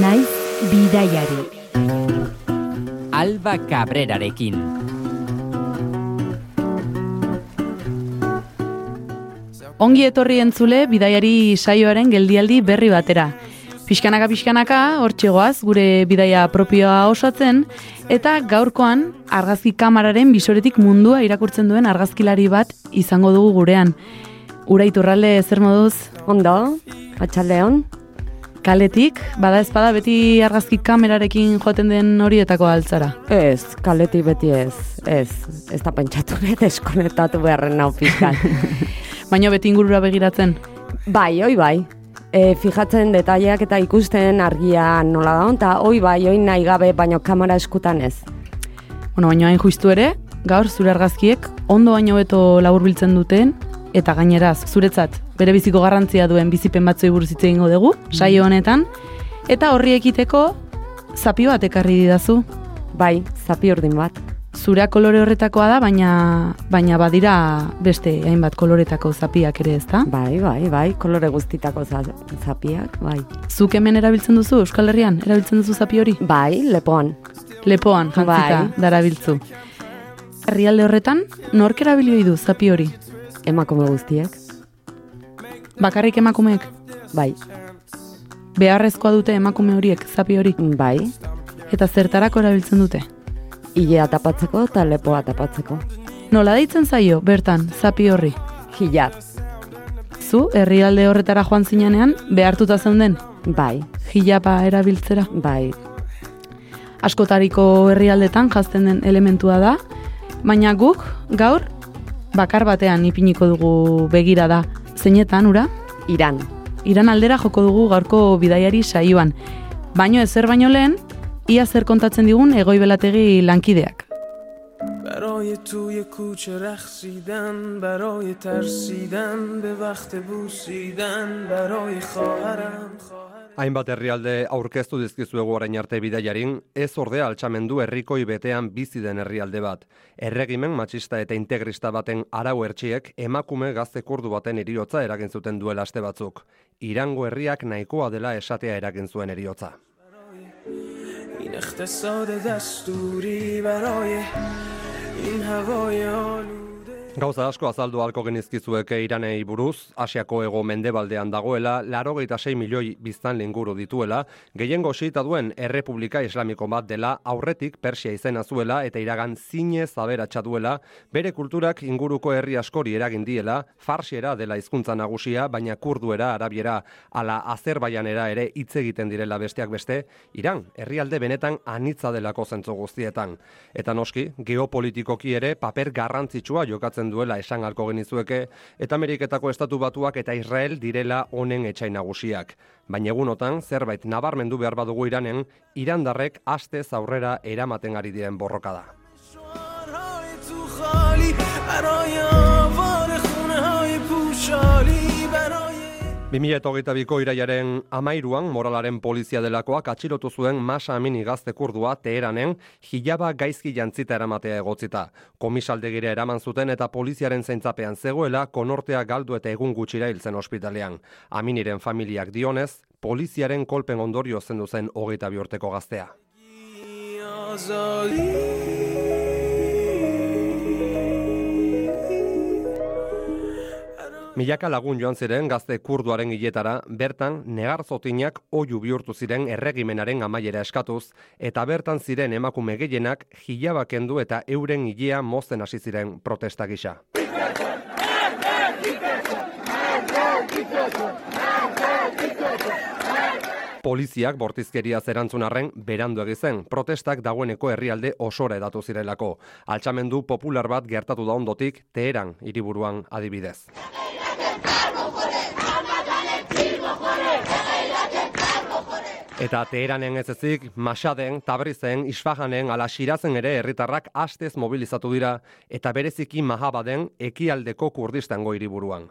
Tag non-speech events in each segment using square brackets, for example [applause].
naiz bidaiari. Alba Cabrerarekin. Ongi etorri entzule bidaiari saioaren geldialdi berri batera. Pixkanaka pixkanaka hortxegoaz gure bidaia propioa osatzen eta gaurkoan argazki kamararen bisoretik mundua irakurtzen duen argazkilari bat izango dugu gurean. Ura iturralde zer moduz? Ondo, atxaldeon. Kaletik, bada ezpada beti argazki kamerarekin joaten den horietako altzara. Ez, kaletik beti ez, ez, ez da pentsatu nahi deskonektatu beharren nau pizkan. [laughs] Baina beti ingurura begiratzen. bai, oi bai. E, fijatzen detaileak eta ikusten argia nola da, eta oi bai, oi nahi gabe, baino kamera eskutan ez. Bueno, baina hain justu ere, gaur zure argazkiek ondo baino beto laburbiltzen duten, eta gaineraz, zuretzat, bere biziko garrantzia duen bizipen batzoi buruz hitz egingo dugu, saio honetan, eta horri ekiteko zapi bat ekarri didazu. Bai, zapi urdin bat. Zurea kolore horretakoa da, baina baina badira beste hainbat koloretako zapiak ere, ezta? Bai, bai, bai, kolore guztitako za, zapiak, bai. Zuk hemen erabiltzen duzu Euskal Herrian, erabiltzen duzu zapi hori? Bai, lepoan. Lepoan jantzita Bai. darabiltzu. Herrialde horretan, nork erabilioi du zapi hori? Emakume guztiek, Bakarrik emakumeek? bai, Beharrezkoa dute emakume horiek zapi hori? bai, Eta zertarako erabiltzen dute? ilea tapatzeko eta lepoa tapatzeko. Nola deitzen zaio, bertan, zapi horri? Hijab, Zu, herrialde horretara joan zinenean, behartuta zeuden, bai, hilapa erabiltzera. bai, Askotariko herrialdetan jazten den elementua da, baina guk, gaur, bakar batean ipiniko dugu begira da. Zeinetan, ura? Iran. Iran aldera joko dugu gaurko bidaiari saioan. Baino ezer baino lehen, ia zer kontatzen digun egoi belategi lankideak. برای توی کوچه رخصیدن برای ترسیدن به وقت بوسیدن برای خواهرم خواهرم Hainbat herrialde aurkeztu dizkizuegu orain arte bidaiarin, ez ordea altxamendu herrikoi betean bizi den herrialde bat. Erregimen matxista eta integrista baten arau ertxiek emakume gazte kurdu baten eriotza eragin zuten duela aste batzuk. Irango herriak nahikoa dela esatea eragin zuen eriotza. این Gauza asko azaldu halko genizkizuek Iranei buruz, Asiako ego mendebaldean dagoela, laro sei milioi biztan linguru dituela, gehiengo sita duen Errepublika Islamiko bat dela, aurretik Persia izena zuela eta iragan zinez aberatsa duela, bere kulturak inguruko herri askori eragin diela, farsiera dela hizkuntza nagusia, baina kurduera, arabiera, ala azerbaianera ere hitz egiten direla besteak beste, Iran, herrialde benetan anitza delako zentzu guztietan. Eta noski, geopolitikoki ere paper garrantzitsua jokatzen duela esan halko genizueke, eta Ameriketako estatu batuak eta Israel direla honen etxai nagusiak. Baina egunotan, zerbait nabarmendu behar badugu iranen, irandarrek astez aurrera eramaten ari diren borroka da. شعارهای تو خالی برای آوار خونه های پوشالی برای 2022ko iraiaren amairuan moralaren polizia delakoak atxilotu zuen masa amini gazte kurdua Teheranen hilaba gaizki jantzita eramatea egotzita. Komisaldegire eraman zuten eta poliziaren zaintzapean zegoela konortea galdu eta egun gutxira hiltzen ospitalean. Aminiren familiak dionez, poliziaren kolpen ondorio zendu zen hogeita bi urteko gaztea. Milaka lagun joan ziren gazte kurduaren hiletara, bertan negar zotinak oiu bihurtu ziren erregimenaren amaiera eskatuz, eta bertan ziren emakume gehienak hilaba kendu eta euren hilea mozten hasi ziren protesta gisa. Poliziak bortizkeria zerantzun arren berandu egizen, protestak dagoeneko herrialde osora edatu zirelako. Altxamendu popular bat gertatu da ondotik, Teheran hiriburuan adibidez. Eta Teheranen ez ezik, Masaden, Tabrizen, Isfahanen, ala Shirazen ere herritarrak astez mobilizatu dira, eta bereziki Mahabaden ekialdeko kurdistango hiriburuan.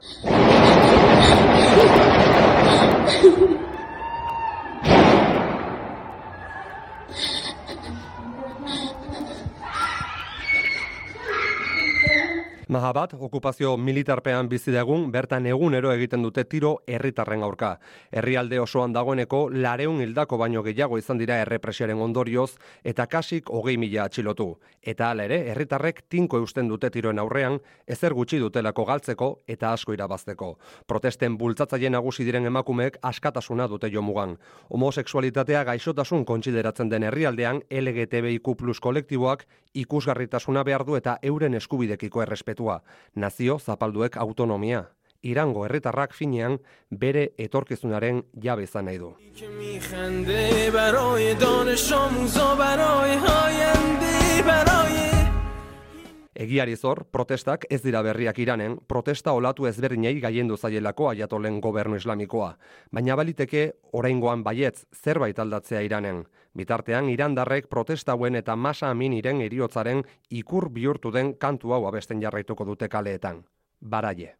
Yamaha bat, okupazio militarpean bizi dagun, bertan egunero egiten dute tiro herritarren aurka. Herrialde osoan dagoeneko lareun hildako baino gehiago izan dira errepresioaren ondorioz eta kasik hogei mila atxilotu. Eta hala ere, herritarrek tinko eusten dute tiroen aurrean, ezer gutxi dutelako galtzeko eta asko irabazteko. Protesten bultzatzaile nagusi diren emakumeek askatasuna dute jomugan. Homosexualitatea gaixotasun kontsideratzen den herrialdean LGTBIQ plus kolektiboak ikusgarritasuna behar du eta euren eskubidekiko dekretua, nazio zapalduek autonomia. Irango herritarrak finean bere etorkizunaren jabe izan nahi du. Egiari zor, protestak ez dira berriak iranen, protesta olatu ezberdinei gaiendu zaielako aiatolen gobernu islamikoa. Baina baliteke, oraingoan baietz, zerbait aldatzea iranen. Bitartean, irandarrek protesta hauen eta masa aminiren eriotzaren ikur bihurtu den kantu hau abesten jarraituko dute kaleetan. Baraie.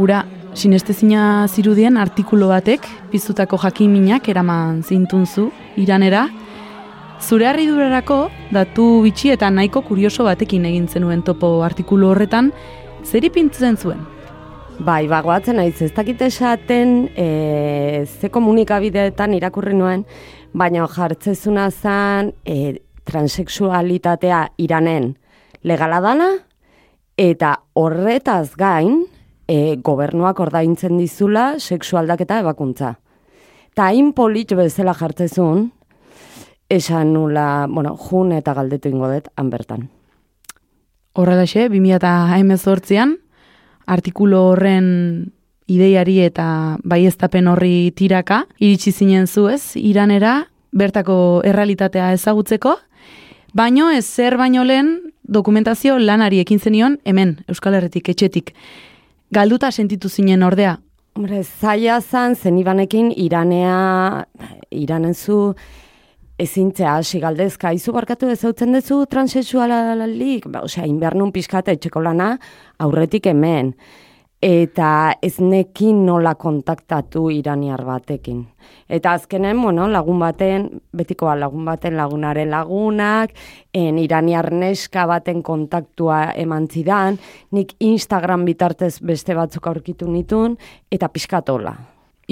Ura, sinestezina zirudien artikulu batek, piztutako jakiminak eraman zintunzu, iranera, zure harridurarako datu bitxi eta nahiko kurioso batekin egin zenuen topo artikulu horretan, zer ipintzen zuen? Bai, bagoatzen naiz, ez dakit esaten e, ze komunikabideetan irakurri nuen, baina jartzezuna zen e, transexualitatea iranen legala dana, eta horretaz gain e, gobernuak ordaintzen dizula sexualdaketa ebakuntza. Ta hain polit bezala jartzezun, esan nula, bueno, jun eta galdetu ingo dut, han bertan. Horrelaxe, 2018an, artikulu horren ideiari eta baieztapen horri tiraka, iritsi zinen zu ez, iranera, bertako errealitatea ezagutzeko, baino ez zer baino lehen dokumentazio lanari ekin zenion hemen, Euskal Herretik, etxetik. Galduta sentitu zinen ordea, Hombre, zaila zan, zen ibanekin iranea, iranen zu ezintzea hasi galdezka, izu barkatu ezautzen dezu transexualalik, ba, osea, inbernun pixkate etxeko lana aurretik hemen. Eta ez nekin nola kontaktatu iraniar batekin. Eta azkenen, bueno, lagun baten, betikoa lagun baten lagunaren lagunak, en iraniar neska baten kontaktua eman zidan, nik Instagram bitartez beste batzuk aurkitu nitun, eta pixkatola.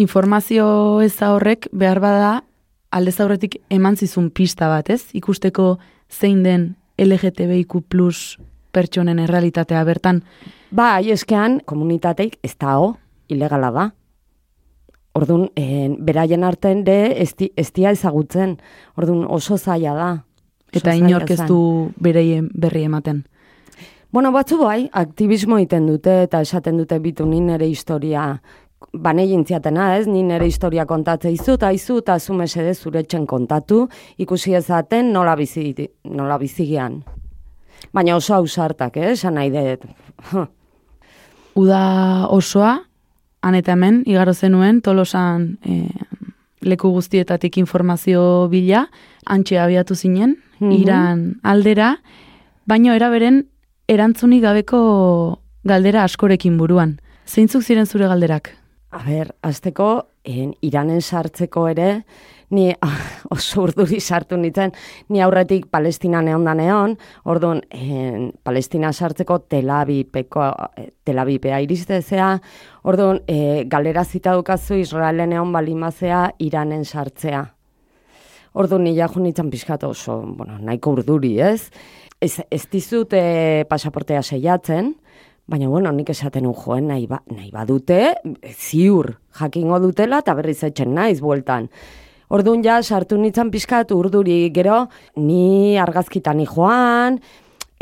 informazio ez horrek behar bada aldez aurretik eman zizun pista bat, ez? Ikusteko zein den LGTBIQ plus pertsonen errealitatea bertan. Bai, eskean, komunitateik ez dao, ilegala da. Orduan, en, beraien artean de ez, di- ezagutzen. Orduan, oso zaila da. Oso Eta inork ez du bereien berri ematen. Bueno, batzu bai, aktivismo egiten dute eta esaten dute bitu ni nere historia bane jintziatena, ez? Ni nere historia kontatzea izu eta izu eta zu mesede zure etxen kontatu, ikusi ezaten nola bizi, nola bizigian. Baina oso ausartak, eh? Esan nahi dut. [laughs] Uda osoa, han eta hemen, igaro zenuen, tolosan e, leku guztietatik informazio bila, antxe abiatu zinen, Mhm. iran aldera, baino eraberen erantzunik gabeko galdera askorekin buruan. Zeintzuk ziren zure galderak? A ber, azteko, en, iranen sartzeko ere, ni [laughs] oso urduri sartu nintzen, ni aurretik Palestina neondan egon, orduan, en, Palestina sartzeko Tel Aviveko, eh, Tel Avivea iristezea, orduan, e, galera zita dukazu Israelen egon balimazea iranen sartzea. Orduan, nila jo nintzen pixkat oso, bueno, nahiko urduri, ez? Ez, ez dizut e, pasaportea seiatzen, Baina, bueno, nik esaten un joen nahi, ba, nahi badute, ziur, jakingo dutela eta berriz etxen naiz bueltan. Orduan ja, sartu nintzen pixkat urduri gero, ni argazkitan joan,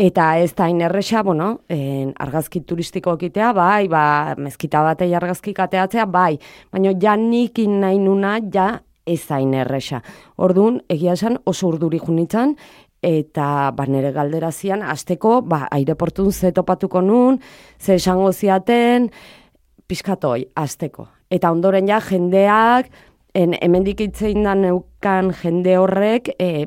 eta ez da inerresa, bueno, en, argazki turistiko ekitea, bai, ba, mezkita batei argazki kateatzea, bai, baina ja nik nahi nuna, ja ez da inerresa. Orduan, egia esan oso urduri junitzen, eta ba, nire galdera zian, azteko, ba, aireportun ze topatuko nun, ze esango ziaten, pizkatoi, azteko. Eta ondoren ja, jendeak, en, hemendik itzein da neukan jende horrek, e,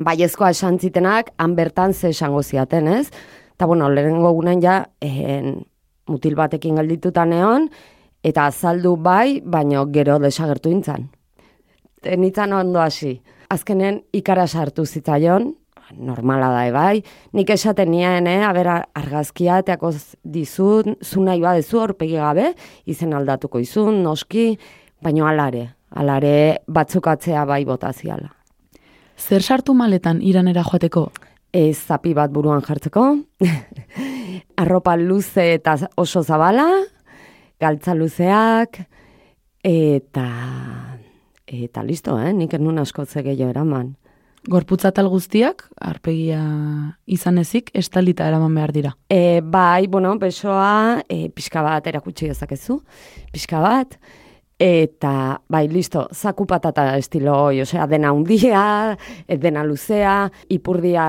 baiezkoa esan zitenak, han bertan ze esango ziaten, ez? Eta, bueno, lehenengo gunen ja, en, mutil batekin geldituta neon, eta azaldu bai, baino gero desagertu intzan. enitzan ondo hasi. Azkenen ikara sartu zitzaion, normala da ebai, nik esaten nien, eh, aber argazkia teako dizut, zu nahi badezu horpegi gabe, izen aldatuko izun, noski, baino alare, alare batzukatzea bai botaziala. Zer sartu maletan iranera joateko? Ez zapi bat buruan jartzeko, [laughs] arropa luze eta oso zabala, galtza luzeak, eta eta listo, eh? nik enun asko gehiago eraman. Gorputza tal guztiak, arpegia izan ezik, estalita eraman behar dira. E, bai, bueno, besoa, e, pixka bat erakutsi dezakezu, pixka bat, eta bai, listo, zaku patata estilo hoi, osea, dena hundia, e, dena luzea, ipurdia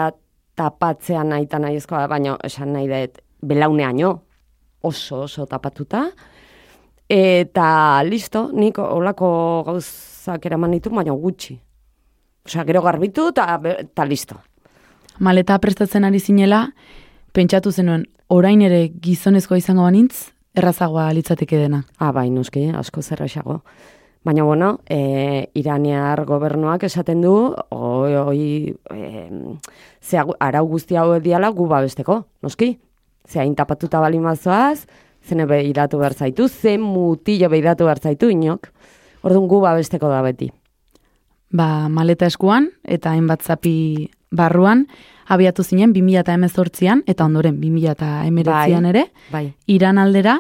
tapatzea nahi eta nahi ezkoa, baina esan nahi dut, belauneaino, oso, oso tapatuta, eta listo, nik olako gauzak eraman ditu, baina gutxi. Osea, gero garbitu eta ta listo. Maleta prestatzen ari zinela, pentsatu zenuen, orain ere gizonezkoa izango banintz, errazagoa litzateke dena. Ah, bai, noski, asko zerraxago. Baina, bueno, e, iraniar gobernuak esaten du, oi, oi, e, ze arau guzti hau diala gu babesteko, noski? Ze hain tapatuta bali mazoaz, zene behiratu behar zaitu, ze mutillo behiratu behar zaitu inok, orduan gu babesteko da beti ba, maleta eskuan eta hainbat zapi barruan, abiatu zinen 2018an eta ondoren 2019an bai, ere, bai. Iran aldera,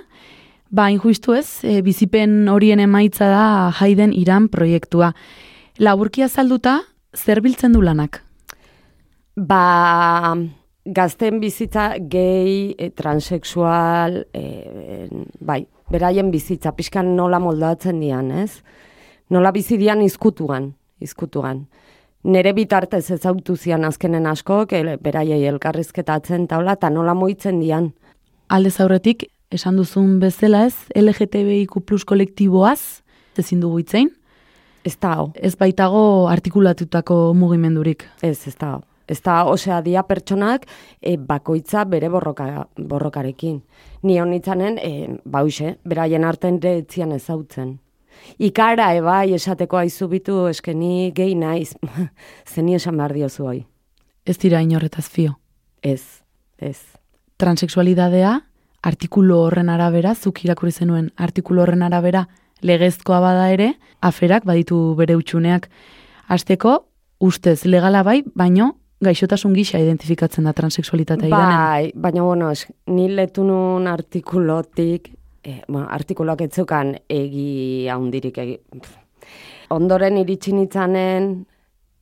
ba, injuistu ez, e, bizipen horien emaitza da Haiden Iran proiektua. Laburkia zalduta, zer biltzen du lanak? Ba, gazten bizitza gay, e, transexual, e, bai, beraien bizitza, pixkan nola moldatzen dian, ez? Nola bizidian izkutuan, izkutuan. Nere bitartez ez autu zian azkenen asko, beraiei elkarrizketatzen taula, eta nola moitzen dian. Alde zaurretik, esan duzun bezala ez, LGTBIQ plus kolektiboaz, ezin dugu itzein? Ez da. Ez baitago artikulatutako mugimendurik. Ez, ez da, Ez da, osea, dia pertsonak e, bakoitza bere borroka, borrokarekin. Ni honitzanen, e, bauxe, beraien arten retzian ezautzen. Ikara ebai esateko aizubitu eskeni gehi naiz. [laughs] Zeni esan behar diozu hoi. Ez dira inorretaz fio. Ez, ez. Transexualidadea, artikulu horren arabera, zuk irakurri zenuen artikulu horren arabera, legezkoa bada ere, aferak baditu bere utxuneak. Azteko, ustez legala bai, baino gaixotasun gisa identifikatzen da transexualitatea bai, baina bueno, es, ni letunun artikulotik e, bueno, artikuloak etzukan egi haundirik egi. Ondoren iritsi nitzanen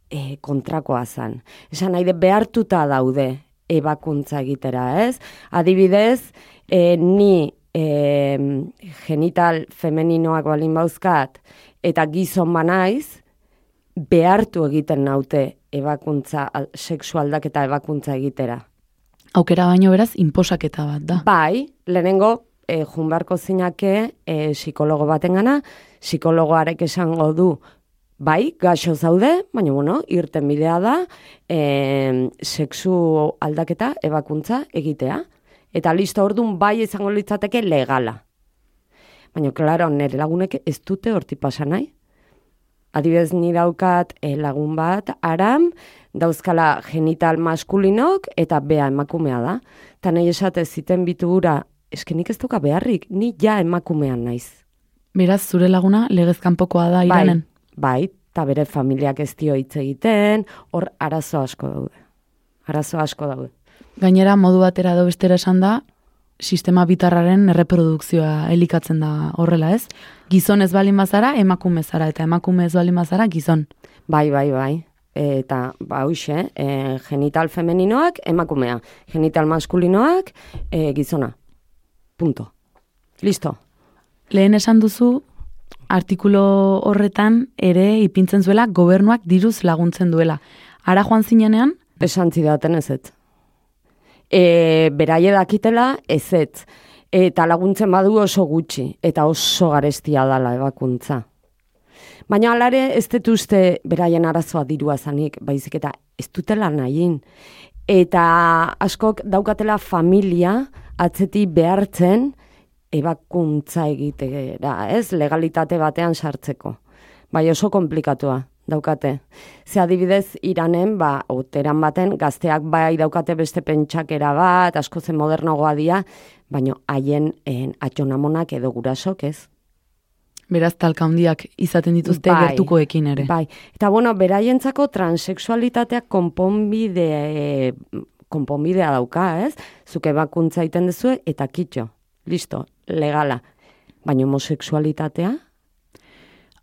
e, kontrakoa zan. Esan nahi de behartuta daude ebakuntza egitera, ez? Adibidez, e, ni e, genital femeninoak balin bauzkat eta gizon banaiz, behartu egiten naute ebakuntza, seksualdak eta ebakuntza egitera. Aukera baino beraz, inposaketa bat da. Bai, lehenengo e, junbarko zinake e, psikologo baten gana, psikologoarek esango du, bai, gaxo zaude, baina bueno, irten bidea da, e, sexu aldaketa, ebakuntza egitea. Eta listo orduan bai izango litzateke legala. Baina, klaro, nire lagunek ez dute horti pasa nahi. Adibez ni daukat e, lagun bat, aram, dauzkala genital maskulinok eta bea emakumea da. Eta nahi esate ziten bitugura eskenik ez duka beharrik, ni ja emakumean naiz. Beraz, zure laguna legezkanpokoa da bai, iranen? Bai, eta bere familiak ez dio hitz egiten, hor arazo asko daude. Arazo asko daude. Gainera, modu batera do bestera esan da, sistema bitarraren erreprodukzioa elikatzen da horrela ez? Gizon ez bali mazara, emakume zara, eta emakume ez bali mazara, gizon. Bai, bai, bai. Eta, ba, hoxe, e, genital femeninoak, emakumea. Genital maskulinoak, e, gizona. Punto. Listo. Lehen esan duzu, artikulo horretan ere ipintzen zuela gobernuak diruz laguntzen duela. Ara joan zinenean? Esan zidaten ez ez. E, beraie dakitela ez ez. Eta laguntzen badu oso gutxi. Eta oso garestia dala ebakuntza. Baina alare ez dut uste beraien arazoa dirua zanik, baizik eta ez dutela nahin. Eta askok daukatela familia, atzeti behartzen ebakuntza egitera, ez? Legalitate batean sartzeko. bai oso komplikatua daukate. Ze adibidez, iranen, ba, oteran baten, gazteak bai daukate beste pentsakera bat, asko zen modernogoa dia, baino haien en, atxonamonak edo gurasok ez. Beraz, talka handiak izaten dituzte Bai, gertukoekin ere. Bai, eta bueno, beraientzako transexualitateak konponbide, konponbidea dauka, ez? Zuke bakuntza egiten duzu eta kitxo, listo, legala. Baina homosexualitatea?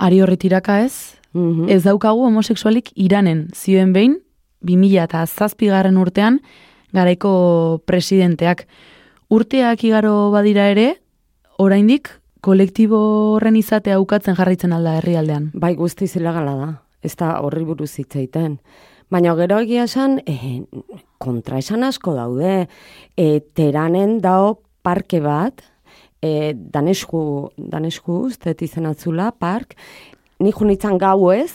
Ari horretiraka ez, Mhm. ez daukagu homosexualik iranen zioen behin, 2000 eta zazpigarren urtean, garaiko presidenteak. Urteak igaro badira ere, oraindik kolektibo horren izatea ukatzen jarraitzen alda herrialdean. Bai, guztiz ilegala da. Ez da horri buruz hitz egiten. Baina gero egia esan, eh, kontra esan asko daude. E, teranen dao parke bat, e, danesku, danesku, uste izan atzula, park, nik junitzen gau ez,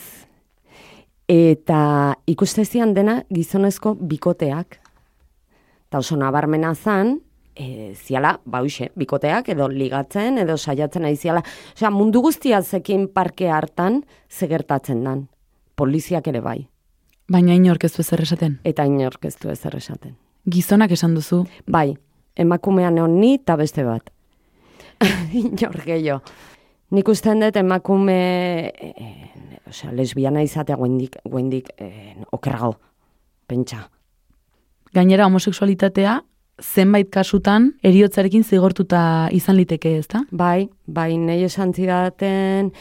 eta ikustezian dena gizonezko bikoteak. Eta oso nabarmena zan, e, ziala, ba hoxe, bikoteak edo ligatzen edo saiatzen ari ziala. Osea, mundu guztia zekin parke hartan zegertatzen dan. Poliziak ere bai. Baina inork ez du ezer esaten. Eta inork ez du ezer esaten. Gizonak esan duzu, Bai, emakumean egon ni eta beste bat. [laughs] Inor gehiago. Nik usten dut emakume, eh, osea, lesbiana izatea guendik, guendik eh, okerrago, pentsa. gainera homosexualitatea zenbait kasutan eriotzarekin zigortuta izan liteke, ezta? Bai, bai, nahi esan zidaten,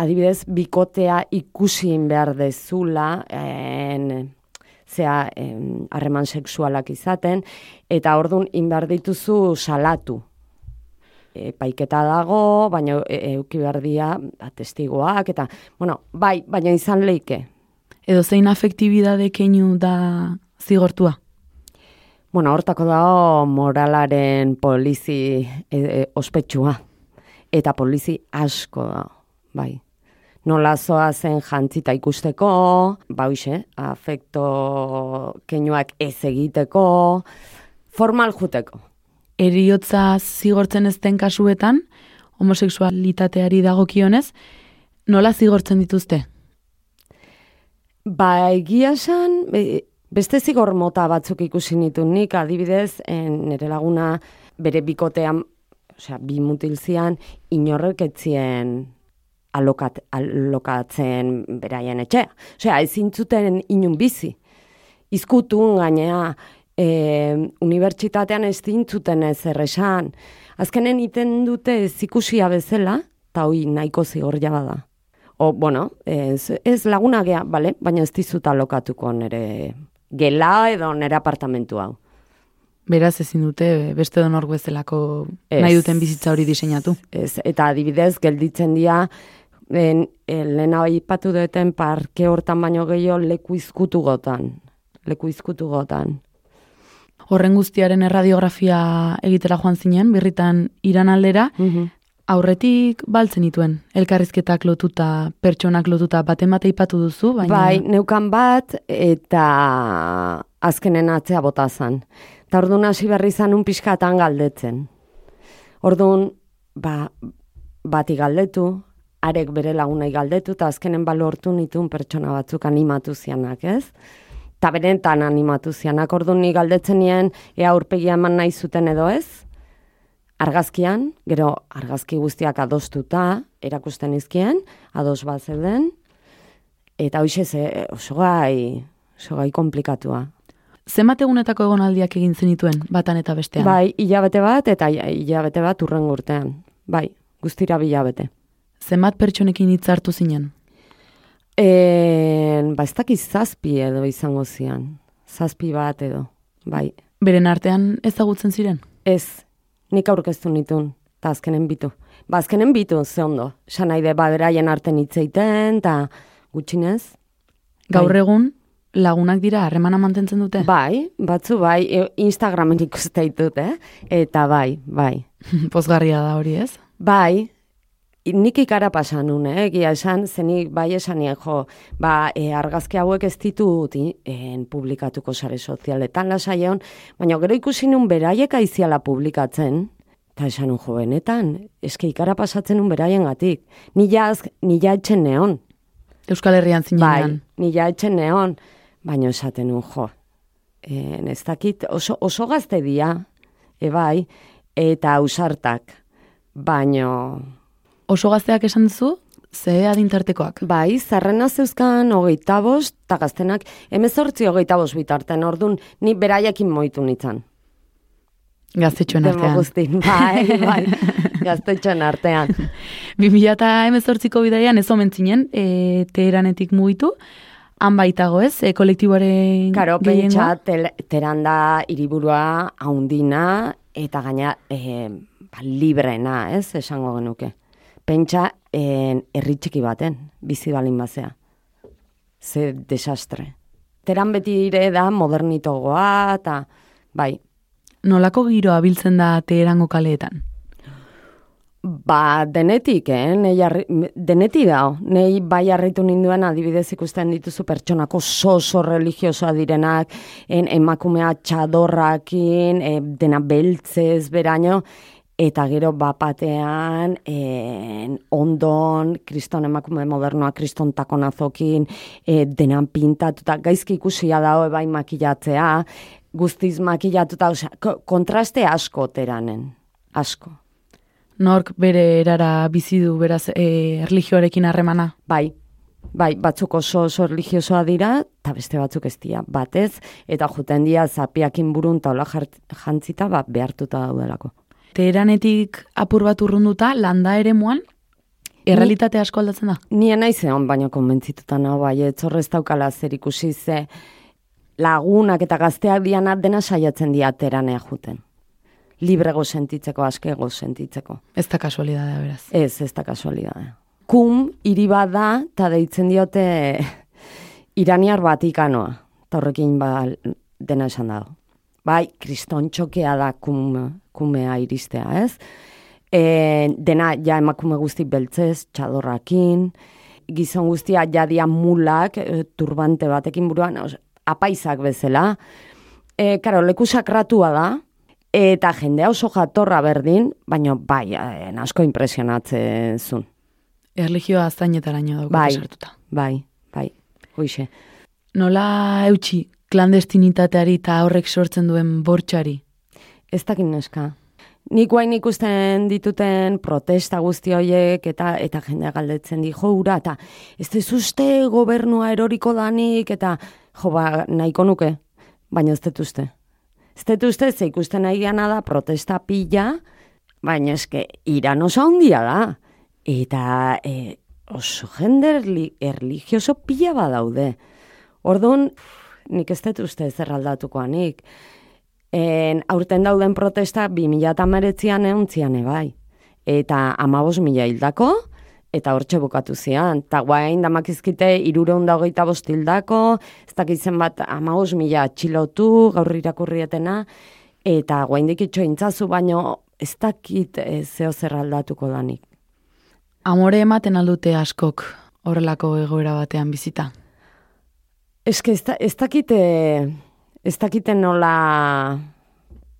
adibidez, bikotea ikusin behar dezula, en, zea, em, harreman sexualak izaten, eta ordun inbar dituzu salatu. E, paiketa dago, baina euki behar dia ba, testigoak, eta, bueno, bai, baina izan leike. Edo zein afektibidade keinu da zigortua? Bueno, hortako dago moralaren polizi e, e, ospetsua. Eta polizi asko da, bai. Nola zoa zen jantzita ikusteko, ba hoxe, afekto keinuak ez egiteko, formal juteko. Eriotza zigortzen ez den kasuetan, homosexualitateari dagokionez, nola zigortzen dituzte? Ba, egia esan, be- beste zigor mota batzuk ikusi nitu nik, adibidez, nire laguna bere bikotean, osea, bi mutilzian, inorrek etzien alokat, alokatzen beraien etxea. Osea, ezin zuten inun bizi. Izkutun gainea, e, unibertsitatean ez dintzuten ez erresan. Azkenen iten dute ez ikusia bezala, eta hoi nahiko zigor jaba da. O, bueno, ez, ez laguna gea, bale? baina ez dizuta lokatuko nere gela edo nere apartamentu hau. Beraz ezin dute beste donor bezalako Ez. nahi duten bizitza hori diseinatu. Ez, eta adibidez, gelditzen dira, en, e, lehena aipatu duten parke hortan baino gehiago leku izkutu gotan. Leku izkutu gotan. Horren guztiaren erradiografia egitera joan zinen, birritan iran aldera, aurretik baltzen dituen, elkarrizketak lotuta, pertsonak lotuta, baten bate ipatu duzu, baina... Bai, neukan bat, eta azkenen atzea bota zan. Eta orduan hasi berri zanun pixkatan galdetzen. Orduan, ba, bati galdetu, arek bere lagunai galdetu, eta azkenen balortu nituen pertsona batzuk animatu zianak, ez? Eta benetan animatu zianak, orduan ni galdetzen nien, ea aurpegia eman nahi zuten edo ez? Argazkian, gero argazki guztiak adostuta, erakusten izkien, ados bat zeuden, eta hoxe ze oso gai, oso gai komplikatua. Zenbat egunetako egonaldiak egin zenituen, batan eta bestean? Bai, hilabete bat eta hilabete bat urren urtean. Bai, guztira bilabete. Zenbat pertsonekin hitz hartu zinen? E, ba, ez dakiz zazpi edo izango zian. Zazpi bat edo, bai. Beren artean ezagutzen ziren? Ez, nik aurkeztu nitun, eta azkenen bitu. Ba, azkenen bitu, ze ondo. Esan nahi de, ba, beraien arten hitzeiten, eta gutxinez. Gaur Bai. egun lagunak dira harremana mantentzen dute? Bai, batzu bai, e, Instagramen ikuste ditut, eh? Eta bai, bai. [laughs] Pozgarria da hori ez? Bai, nik ikara pasan nun, eh? egia esan, zenik bai esanien jo, ba, e, argazki hauek ez ditut en, publikatuko sare sozialetan lasaion, baina gero ikusi nun beraiek aiziala publikatzen, eta esan nun jo, benetan, eske ikara pasatzen nun beraien gatik. Nila, az- nila etxen neon, Euskal Herrian Bai, zinean. ni ja etxen neon, baina esaten nun jo. E, ez dakit, oso, oso gazte dia, ebai, eta ausartak, baino... Oso gazteak esan duzu, ze adintartekoak. Bai, zarrena zeuzkan hogeita bost, eta gaztenak, emezortzi hogeita bost bitarten, ordun ni beraiekin moitu nitzan. Gaztetxoen artean. guztin, bai, bai, [laughs] gaztetxoen artean. 2000 eta emezortziko bidaian ez omen zinen, e, teheranetik mugitu, han baitago ez, e, kolektiboaren Karo, pentsa, tel, teranda hiriburua haundina, eta gaina e, ba, librena, ez, esango genuke. Pentsa, en, herri txiki baten, bizi balin bazea. Ze desastre. Teran beti ire da modernitogoa, eta bai, Nolako giroa biltzen da teherango kaleetan? Ba, denetik, eh? Nei harri, deneti da, nei bai harritu ninduen adibidez ikusten dituzu pertsonako oso oso religiosoa direnak, en, emakumea txadorrakin, e, dena beltzez beraino, eta gero bapatean, en, ondon, kriston emakume modernoa, kriston takonazokin, e, denan pintatuta, gaizki ikusia dago bai makillatzea, guztiz makillatuta, osea, ko- kontraste asko teranen, asko. Nork bere erara bizi du beraz e, erlijioarekin harremana? Bai, bai, batzuk oso oso religiosoa dira, eta beste batzuk ez dira, batez, eta juten dira zapiakin burun taula jantzita, ba, behartuta daudelako. Teheranetik apur bat urrunduta, landa ere muan, errealitate asko aldatzen da. Nien nahi zeon, baina konbentzituta nago, bai, ez horrez daukala zer ikusi ze lagunak eta gazteak dianak dena saiatzen dira teranea juten. Librego sentitzeko, askego sentitzeko. Ez da kasualidadea beraz. Ez, ez da kasualidadea. Kum hiri bat da, eta deitzen diote iraniar batikanoa. Eta horrekin ba, dena esan dago. Bai, kriston txokea da kum, kumea iristea, ez? E, dena ja emakume guzti beltzez, txadorrakin, gizon guztia jadia mulak, e, turbante batekin buruan, os, apaizak bezala. E, karo, leku sakratua da, eta jendea oso jatorra berdin, baina bai, eh, asko impresionatzen zuen. Erlijioa aztainetaraino dago Bai. sartuta. Bai, bai, hoixe. Nola eutxi klandestinitateari eta horrek sortzen duen bortxari? Ez dakit neska. Nik guain ikusten dituten protesta guzti horiek eta eta jendea galdetzen di jo ura eta ez ez uste gobernua eroriko danik eta jo ba nahiko nuke, baina ez dut uste. Ez dut uste ze ikusten nahi da protesta pila, baina eske iran oso handia da. Eta e, oso jende erli, erligioso pila badaude. Orduan, nik ez dut uste zer aldatukoanik. En, aurten dauden protesta 2008an euntzian ebai. Eta amabos mila hildako, eta hortxe bukatu zian. Ta guain damakizkite irureun da hogeita bost hildako, ez dakitzen bat amabos mila atxilotu, gaur irakurrietena, eta guain dikitxo intzazu, baino ez dakit e, zeo zer aldatuko danik. Amore ematen aldute askok horrelako egoera batean bizita. Eske ez, da, ez dakite, ez dakite nola,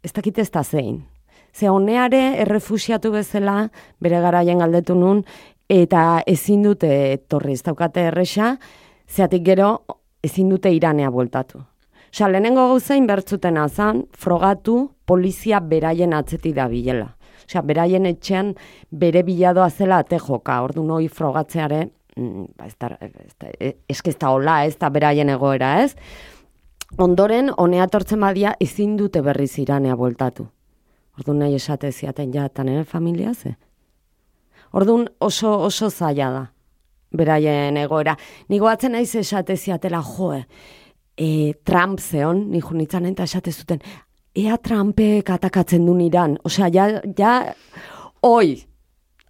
ez dakite ez da zein. Ze honeare errefusiatu bezala, bere garaien galdetu nun, eta ezin dute etorri ez daukate erresa, zeatik gero ezin dute iranea bueltatu. Osa, lehenengo gauzain bertzuten azan, frogatu polizia beraien atzeti da bilela. Osea, beraien etxean bere biladoa zela ate joka, ordu noi frogatzeare, mm, ba, ez da, ez da, eske ez da hola, ez da beraien egoera, ez? Ondoren, honea tortzen badia, ezin dute berriz iranea bueltatu. Orduan nahi esate ziaten ja, eta nire familia ze? Orduan oso, oso zaila da, beraien egoera. Nigo atzen naiz esate ziatela, joe, e, Trump zeon, ni junitzen eta esate zuten, ea Trumpek atakatzen du iran. Osea, ja, ja, oi,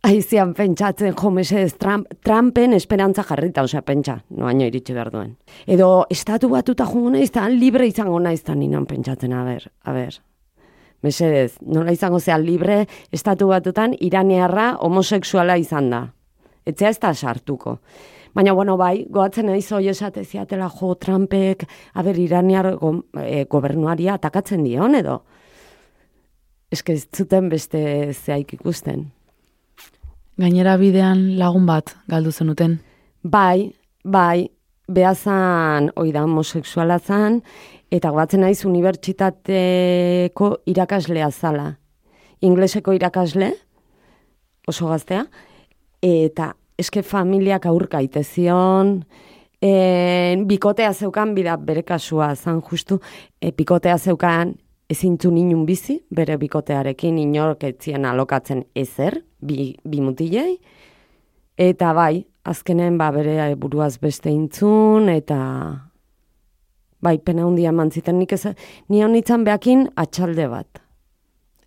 aizian pentsatzen, jo, mesedez, Trump, Trumpen esperantza jarrita, osea, pentsa, noaino iritsi behar duen. Edo, estatu batuta jungo naiz, libre izango naiz, eta ninan pentsatzen, a ber, a ber. Mesedez, nola izango zea libre, estatu batutan, iranearra homosexuala izan da. Etzea ez da sartuko. Baina, bueno, bai, goatzen naiz hoi esate ziatela jo Trumpek, aber, iraniar go, e, gobernuaria atakatzen dion, edo. Eske ez zuten beste zeaik ikusten. Gainera bidean lagun bat galdu zenuten. Bai, Bai, behazan, hoi da, homoseksuala zan, eta guatzen naiz unibertsitateko irakaslea zala. Ingleseko irakasle, oso gaztea, eta eske familiak aurka itezion, e, bikotea zeukan, bida bere kasua zan justu, e, bikotea zeukan ezintzu ninun bizi, bere bikotearekin inork etzien alokatzen ezer, bi, bi mutilei, eta bai, azkenen ba bere buruaz beste intzun, eta bai, pena hundia eman ziten, nik ez, ni honitzen behakin atxalde bat.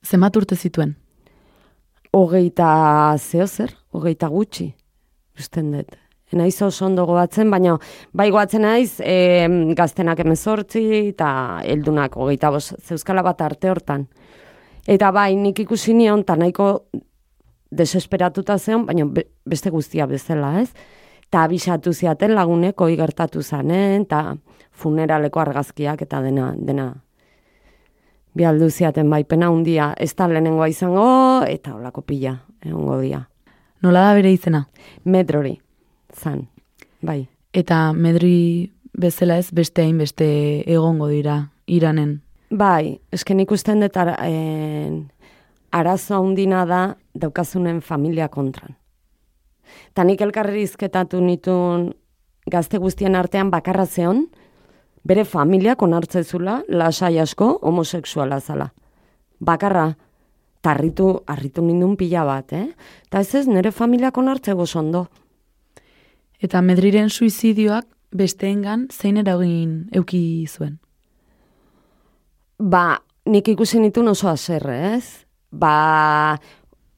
Zemat urte zituen? Hogeita zeo zer, hogeita gutxi, usten dut. Naiz oso ondo goatzen, baina bai goatzen naiz e, gaztenak emezortzi eta heldunak hogeita bos zeuskala bat arte hortan. Eta bai, nik ikusi nion, eta nahiko desesperatuta zeon, baina be- beste guztia bezala, ez? Eta abisatu ziaten laguneko gertatu zanen, eta funeraleko argazkiak eta dena, dena. Bialdu ziaten bai, pena hundia, ez da lehenengoa izango, eta olako pila, egongo dia. Nola da bere izena? Metrori, zan, bai. Eta medri bezala ez beste hainbeste egongo dira iranen. Bai, esken ikusten dut ara, en, arazo handina da daukazunen familia kontran. Ta nik elkarrizketatu nitun gazte guztien artean bakarra zeon, bere familiak onartzezula, lasai asko, homosexuala zala. Bakarra, tarritu, harritu nindun pila bat, eh? Ta ez ez, nire familiak onartzego ondo. Eta medriren suizidioak besteengan zein eragin euki zuen. Ba, nik ikusi nituen oso aserre, ez? Ba,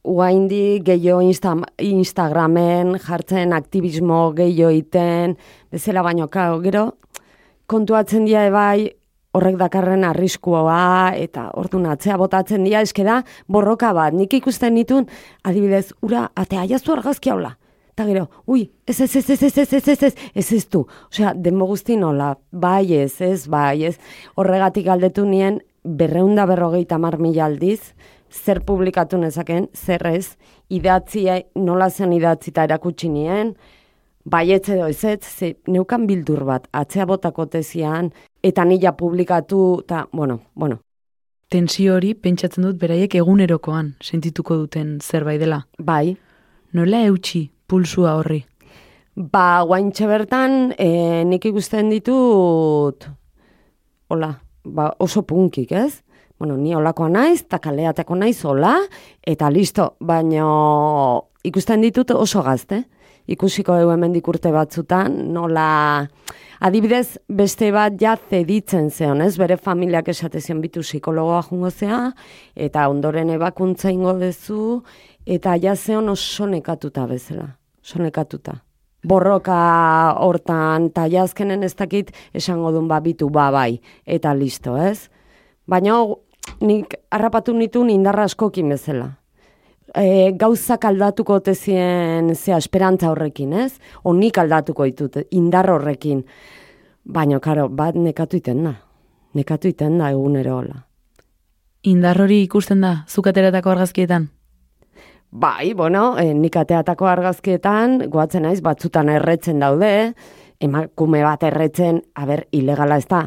uaindi gehiago Insta, Instagramen jartzen aktivismo gehiago iten, bezala baino kao, gero, kontuatzen dira bai, horrek dakarren arriskua eta orduan atzea botatzen dira, eske da borroka bat, nik ikusten nitun, adibidez, ura, atea jazu argazki haula. Eta gero, ui, ez ez ez ez ez ez ez ez ez ez ez du. Osea, denbo guzti nola, bai ez, ez, bai ez. Horregatik galdetu nien, berreunda berrogeita mar mila aldiz, zer publikatu nezaken, zer ez, idatzi, nola zen idatzita erakutsi nien, baietz edo ez ez, ze neukan bildur bat, atzea botako tezian, eta nila publikatu, eta, bueno, bueno, Tensio hori pentsatzen dut beraiek egunerokoan sentituko duten zerbait dela. bai, Nola eutxi pulsua horri? Ba, guaintxe bertan, e, nik ikusten ditut, hola, ba, oso punkik, ez? Bueno, ni olakoa naiz, eta kaleateko naiz, hola, eta listo, baina ikusten ditut oso gazte. Ikusiko dugu hemendik urte batzutan, nola, adibidez, beste bat ja zeditzen zeon, ez? Bere familiak esate zion bitu psikologoa jungo zea, eta ondoren ebakuntza ingo dezu, eta ja zeon oso nekatuta bezala, oso nekatuta borroka hortan, eta jazkenen ez dakit esango duen ba bitu ba bai, eta listo, ez? Baina nik harrapatu nituen indarra askokin bezala. E, gauzak aldatuko tezien zea esperantza horrekin, ez? O nik aldatuko ditut, indar horrekin. Baina, karo, bat nekatu iten da. Nekatu iten da egunero hola. Indar hori ikusten da, zukateratako argazkietan. Bai, bueno, e, nik ateatako argazkietan, goatzen naiz, batzutan erretzen daude, emakume bat erretzen, haber, ilegala ez da,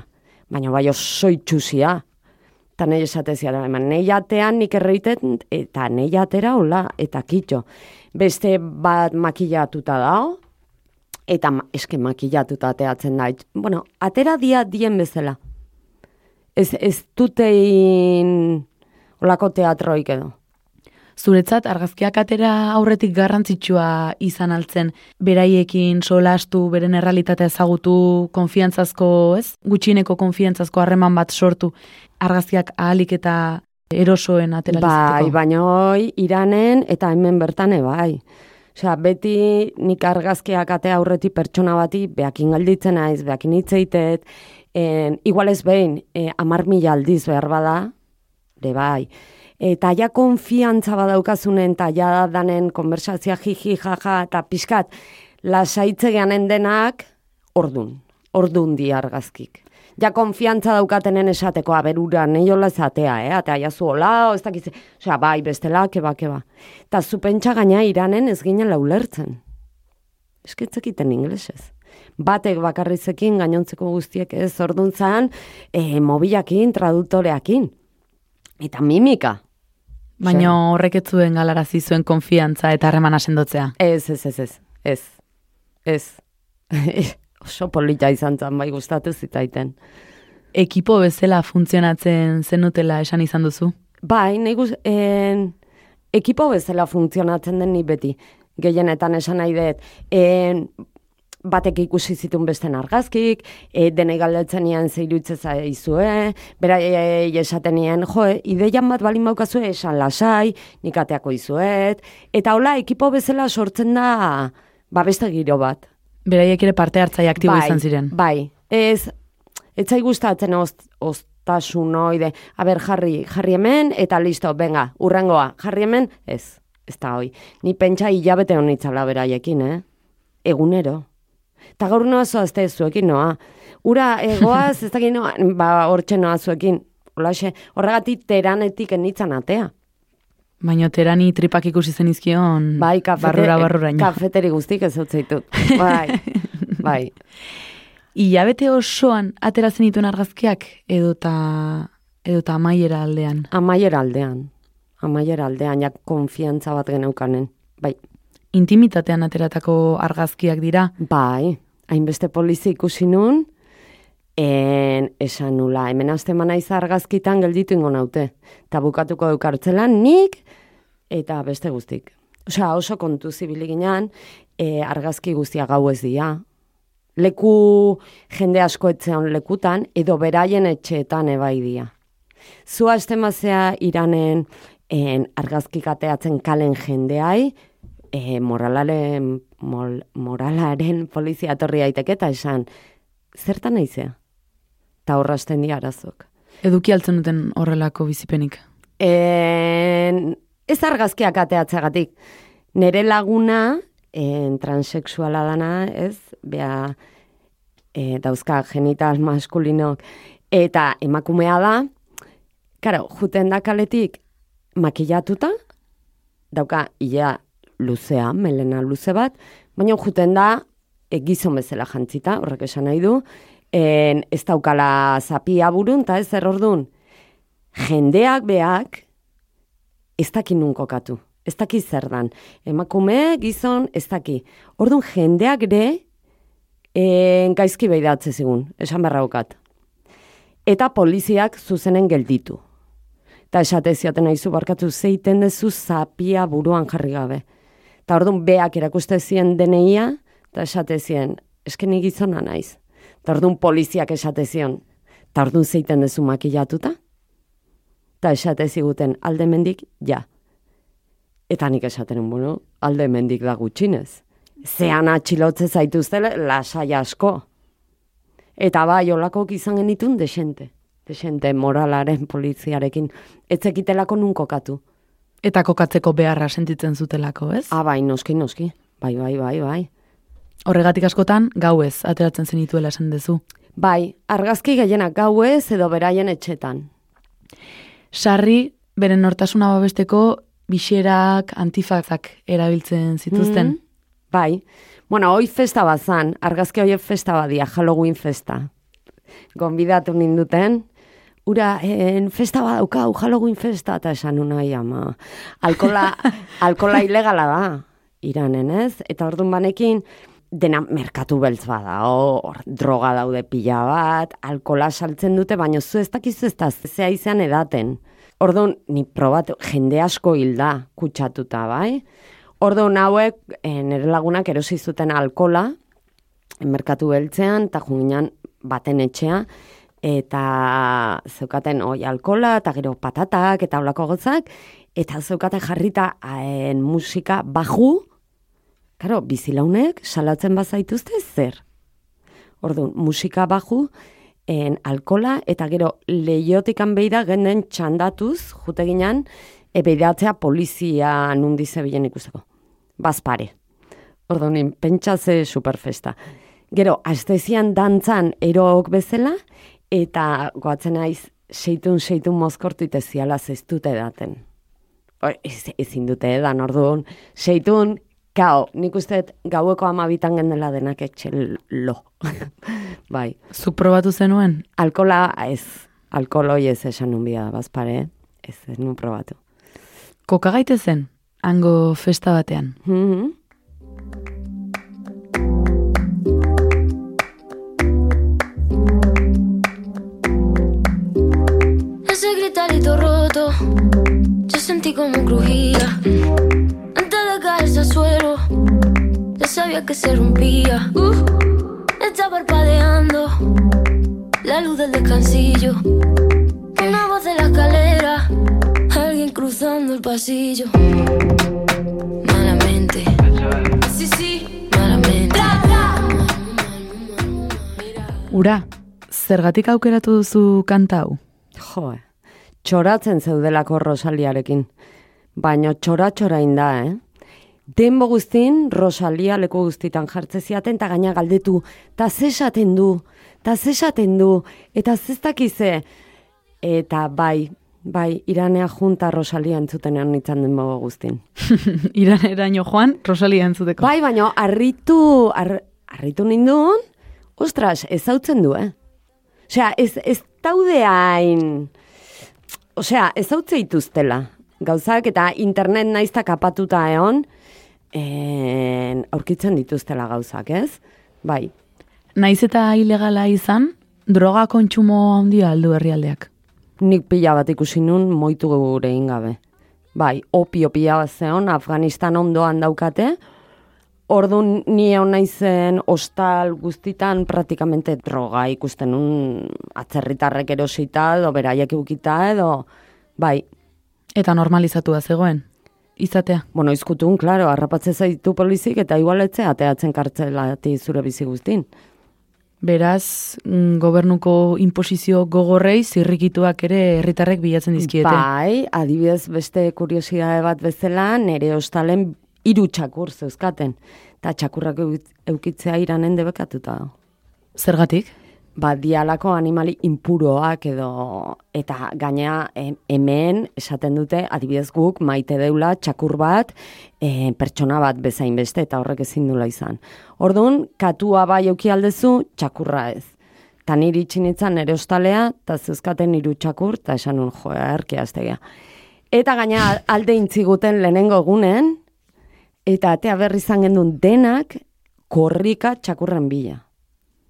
baina bai oso itxusia. Eta nahi esatezia da, eman, nahi atean nik erreiten, eta nahi atera hola, eta kitxo. Beste bat makillatuta dao, eta eske makillatuta ateatzen da. Bueno, atera dia dien bezala. Ez, ez dutein olako teatroik edo. Zuretzat argazkiak atera aurretik garrantzitsua izan altzen, beraiekin solastu, beren errealitatea ezagutu, konfiantzazko, ez? Gutxieneko konfiantzazko harreman bat sortu, argazkiak ahalik eta erosoen atera Bai, baina hoi, iranen eta hemen bertane bai. Osea, beti nik argazkiak atea aurretik pertsona bati, behakin galditzen naiz, behakin hitzeitet, en, igual ez behin, e, amar mila aldiz behar bada, de bai. Eta ja konfiantza badaukazunen, eta ja danen konversazioa jiji, jaja, eta pixkat, lasaitze geanen denak, ordun, ordun di argazkik. Ja konfiantza daukatenen esateko, aberura, nahi hola ezatea, eh? Atea jazu hola, ez dakiz, osea, bai, bestela, keba, keba. Eta zu pentsa gaina iranen ez ginen laulertzen. Esketzekiten inglesez. Batek bakarrizekin, gainontzeko guztiek ez, orduan zan, e, mobilakin, traduktoreakin. Eta mimika. Baina horrek ez zuen galarazi zuen konfiantza eta harremana sendotzea. Ez, ez, ez, ez, ez, ez. [laughs] Oso polita izan zen, bai gustatu zitaiten. Ekipo bezala funtzionatzen zenutela esan izan duzu? Bai, nahi guz, en, ekipo bezala funtzionatzen den ni beti. Gehienetan esan nahi dut, en, batek ikusi zituen besten argazkik, e, denei galdetzen nian zeirutze zaizue, bera e, esaten nian, jo, e, ideian bat balin maukazue esan lasai, nik ateako izuet, eta hola ekipo bezala sortzen da, ba beste giro bat. Beraiek ere parte hartzai aktibo bai, izan ziren. Bai, ez, ez zai gustatzen ost, ostasun oide, aber jarri, jarri hemen, eta listo, venga, urrengoa, jarri hemen, ez, ez da hoi. Ni pentsa hilabete honitzala beraiekin, eh? Egunero. Ta gaur noa zoazte zuekin noa. Ura egoaz, ez dakit noa, [laughs] ba, hortxe noa zuekin. Olaxe, horregatik teranetik enitzan atea. Baina terani tripak ikusi zen izkion Bai, kafete, barrura barruraino. kafeteri guztik ez utzaitut. [laughs] Bai, bai. Ilabete osoan ateratzen dituen argazkiak edota edota amaiera aldean. Amaiera aldean. Amaiera aldean, ja konfiantza bat geneukanen. Bai, Intimitatean ateratako argazkiak dira. bai, hainbeste polizi ikusi nun, en, esan nula, hemen azte naiz argazkitan gelditu ingo naute. Ta bukatuko eukartzelan nik, eta beste guztik. Osea, oso kontu zibili ginen, e, argazki guztia gau ez dira. Leku jende asko etzeon lekutan, edo beraien etxeetan ebai dia. Zua estemazea iranen en, argazki kateatzen kalen jendeai, e, moralaren, mol, moralaren polizia etorri daiteke eta esan, zertan naizea? Ta horrasten di arazok. Eduki altzen duten horrelako bizipenik. En, ez argazkiak ateatzeagatik. Nere laguna, en, transexuala dana, ez, bea, e, dauzka genital maskulinok, eta emakumea da, karo, juten da kaletik makillatuta, dauka ia luzea, melena luze bat, baina juten da e, gizon bezala jantzita, horrek esan nahi du, en, ez daukala zapia burun, eta ez zer ordun, jendeak beak ez daki nun kokatu. Ez daki zer dan. Emakume, gizon, ez daki. Orduan, jendeak ere en, gaizki behidatze zigun, esan berraukat. Eta poliziak zuzenen gelditu. Eta esate zioten aizu barkatu zeiten dezu zapia buruan jarri gabe. Eta orduan, beak erakuste zien deneia, eta esate zien, esken gizona naiz. Eta orduan, poliziak esate zion, eta orduan zeiten dezu makillatuta? Eta esate ziguten alde mendik, ja. Eta nik esaten, bueno, alde mendik da gutxinez. Zean atxilotze zaituzte lasai asko. Eta bai, olako izan genitun desente. Desente moralaren poliziarekin. Ez ekitelako nun kokatu. Eta kokatzeko beharra sentitzen zutelako, ez? Ah, bai, noski, noski. Bai, bai, bai, bai. Horregatik askotan, gauez ateratzen zenituela esan duzu. Bai, argazki gehienak gauez edo beraien etxetan. Sarri, beren nortasuna babesteko, bixerak, antifazak erabiltzen zituzten. Mm, bai. Bueno, hoi festa bazan, argazki horiek festa badia, Halloween festa. Gonbidatu ninduten, ura, en, festa badauka, Halloween festa, eta esan unai ama. Alkola, [laughs] alkola ilegala da, iranen ez? Eta orduan banekin, dena merkatu beltz bada, hor, droga daude pila bat, alkola saltzen dute, baina zu ez dakizu ez da, zea izan edaten. Orduan, ni probatu, jende asko hilda kutsatuta, bai? Orduan hauek, e, nire lagunak erosi zuten alkola, merkatu beltzean, eta junginan baten etxea, eta zeukaten oi alkola, eta gero patatak, eta holako gotzak, eta zeukaten jarrita haen musika baju, Karo, bizilaunek salatzen bazaituzte zer. Orduan, musika baju, en alkola, eta gero lehiotikan beira genden txandatuz, jute ginen, ebeidatzea polizia nundi zebilen ikusteko. Bazpare. Orduan, pentsatze superfesta. Gero, astezian dantzan erook bezala, eta goatzen naiz seitun, seitun mozkortu iteziala zeztute daten. Hor, ez- Ezin dute edan, orduan, seitun Gau, nik uste gaueko amabitan gendela denak etxel lo. [laughs] bai, Zuk probatu zenuen? alkola ez, alkoloi ez esan nun bida, bazpare, ez, ez nun probatu. Koka gaite zen, hango festa batean. Mhm. Ese gritarito roto, yo sentí como crujía. Antes de caerse al suelo, ya sabía que se rompía. Uh, está parpadeando la luz del descansillo. Una voz de la escalera, alguien cruzando el pasillo. Malamente, sí, sí, malamente. Ura, zergatik aukeratu duzu kanta hau? Jo. Txoratzen zeudelako Rosaliarekin. Baina txora-txora da, eh? Denbo guztin, Rosalia leku guztitan jartze ziaten, eta gaina galdetu, ta zesaten du, ta zesaten du, eta zeztakize. Eta bai, bai, iranea junta Rosalia entzutenean nintzen denbo guztin. [laughs] Iraneraino joan, Rosalia entzuteko. Bai, baina harritu, ar, harritu nindun, ostras, ez hautzen du, eh? Osea, ez, ez taude hain... Osea, ez hautze ituztela. Gauzak eta internet naizta kapatuta egon, en, aurkitzen dituztela gauzak, ez? Bai, Naiz eta ilegala izan, droga kontsumo handia aldu herrialdeak. nik pila bat ikusi nun moitu gure gabe. Bai, opio pila bat zeon, Afganistan ondoan daukate, Orduan ni egon naizen ostal guztitan praktikamente droga ikusten nun atzerritarrek erosita edo beraiek eukita edo bai, Eta normalizatua zegoen, izatea. bueno, izkutun, klaro, harrapatze zaitu polizik eta igualetze ateatzen kartzelati zure bizi guztin. Beraz, mm, gobernuko imposizio gogorrei zirrikituak ere herritarrek bilatzen dizkiete. Bai, adibidez beste kuriosidade bat bezala, nere ostalen hiru txakur zeuzkaten. Eta txakurrak euk- eukitzea iranen debekatuta. Zergatik? Ba, dialako animali impuroak edo, eta gainea em- hemen esaten dute, adibidez guk, maite deula txakur bat, e, pertsona bat bezain beste, eta horrek ezin dula izan. Orduan, katua bai euki aldezu, txakurra ez. Ta niri itxinitzan nere ostalea, eta zeuzkaten hiru txakur, eta esan nun, jo, erke aztegia. Eta gaina alde intziguten lehenengo egunen, eta atea berri izan gendun denak, korrika txakurren bila.